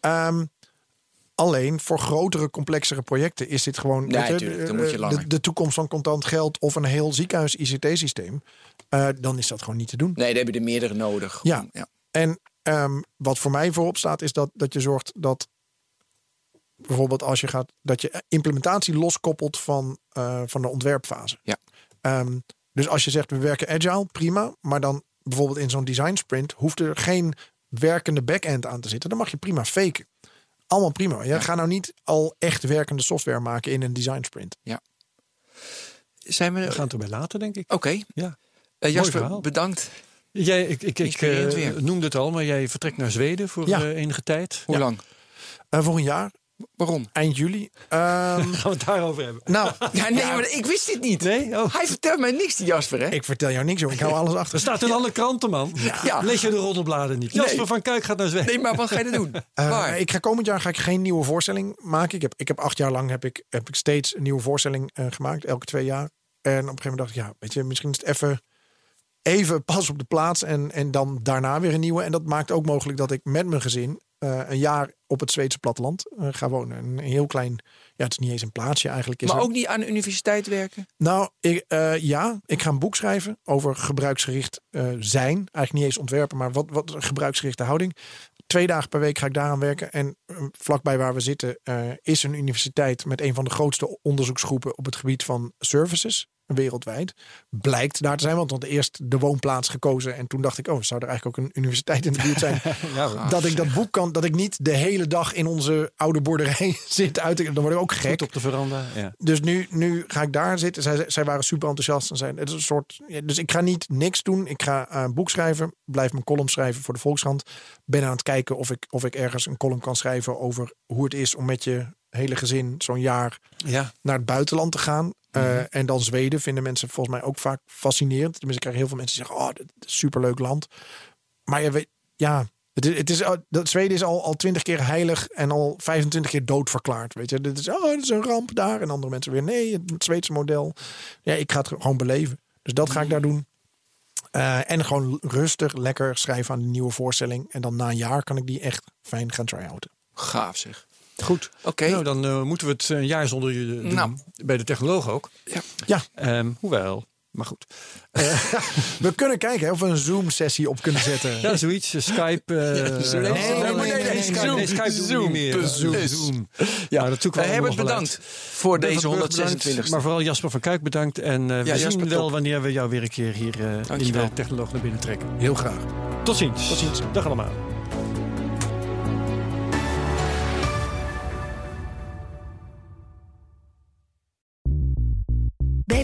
Ehm, alleen voor grotere, complexere projecten is dit gewoon Nee, weet je, tuurlijk, dan de- moet je de, langer. de toekomst van contant geld of een heel ziekenhuis ICT-systeem. Eh, dan is dat gewoon niet te doen. Nee, daar heb je er meerdere nodig. Ja. ja. En ehm, wat voor mij voorop staat, is dat, dat je zorgt dat bijvoorbeeld als je gaat, dat je implementatie loskoppelt van, eh, van de ontwerpfase. Ja. Ehm, dus als je zegt we werken agile, prima. Maar dan bijvoorbeeld in zo'n design sprint hoeft er geen werkende back-end aan te zitten. Dan mag je prima faken. Allemaal prima. Je gaat nou niet al echt werkende software maken in een design sprint. Zijn we... We gaan het erbij laten, denk ik. Oké. Ja. Eh, Jasper, verhaal. bedankt. Jij, ik, ik, ik eh, noemde het al, maar jij vertrekt naar Zweden voor Ja. enige tijd. Hoe lang? Eh, voor een jaar, Waarom? eind juli. Ehm, Gaan we het daarover hebben? nou, Ja, nee, maar ik wist dit niet. Nee? Oh. Hij vertelt mij niks, die Jasper, hè? ik vertel jou niks, joh. Ik hou alles achter. Er staat in alle kranten, man. Ja. Lees je de roddelbladen niet? Nee. Jasper van Kuik gaat naar Zweden. Nee, maar wat ga je er doen? Eh, Waar? ik ga komend jaar ga ik geen nieuwe voorstelling maken. Ik heb, ik heb acht jaar lang heb ik, heb ik steeds een nieuwe voorstelling eh, gemaakt, elke twee jaar. En op een gegeven moment dacht ik, ja, weet je, misschien is het even, even pas op de plaats en, en dan daarna weer een nieuwe. En dat maakt ook mogelijk dat ik met mijn gezin eh, een jaar op het Zweedse platteland eh, ga wonen. Een heel klein, ja, het is niet eens een plaatsje eigenlijk. Is maar ook niet aan de universiteit werken? Nou, ik, eh, ja, ik ga een boek schrijven over gebruiksgericht zijn. Eigenlijk niet eens ontwerpen, maar wat, wat gebruiksgerichte houding. Twee dagen per week ga ik daaraan werken. En vlakbij waar we zitten is een universiteit met een van de grootste onderzoeksgroepen op het gebied van services. Wereldwijd. Blijkt daar te zijn, want hadden eerst de woonplaats gekozen. En toen dacht ik, oh, zou er eigenlijk ook een universiteit in de buurt zijn? dat ik dat boek kan, dat ik niet de hele dag in onze oude boerderij zit uit. Dan word ik ook gek. Goed op de veranda. Ja. Dus nu, nu ga ik daar zitten. Zij, zij waren super enthousiast. En zijn, het is een soort, ja, dus ik ga niet niks doen. Ik ga eh, een boek schrijven. Blijf mijn column schrijven voor de Volkskrant. Ben aan het kijken of ik, of ik ergens een column kan schrijven over hoe het is om met je hele gezin zo'n jaar ja. naar het buitenland te gaan. Eh, En dan Zweden vinden mensen volgens mij ook vaak fascinerend. Tenminste, ik krijg heel veel mensen die zeggen: Oh, dit is een superleuk land. Maar je weet, ja, het is, het is, dat Zweden is al, al 20 keer heilig en al 25 keer doodverklaard. Weet je, dit is, oh, dit is een ramp daar. En andere mensen weer: nee, het Zweedse model. Ja, ik ga het gewoon beleven. Dus dat ga ik daar doen. Eh, en gewoon rustig, lekker schrijven aan de nieuwe voorstelling. En dan na een jaar kan ik die echt fijn gaan try-outen. Gaaf zeg. Goed. Oké. Nou, dan eh, moeten we het een jaar zonder je doen. Nou. Bij de technoloog ook. Ja. Ja, Ehm, hoewel. Maar goed. we kunnen kijken hè, of we een Zoom-sessie op kunnen zetten. Ja, zoiets. eh, Skype. eh, eh, Nee, nee, nee, nee, Skype, Zoom. nee, Skype Zoom. niet meer. Zoom. Eh, Zoom. Ja, dat zoeken we Eh, wel bedankt uit. voor deze van Burg bedankt, 126 Maar vooral Jasper van Kuik bedankt. En eh, we Ja, zien Jasper, wel top. wanneer we jou weer een keer hier eh, in de technoloog naar binnen trekken. Heel graag. Tot ziens. Tot ziens. Dag allemaal.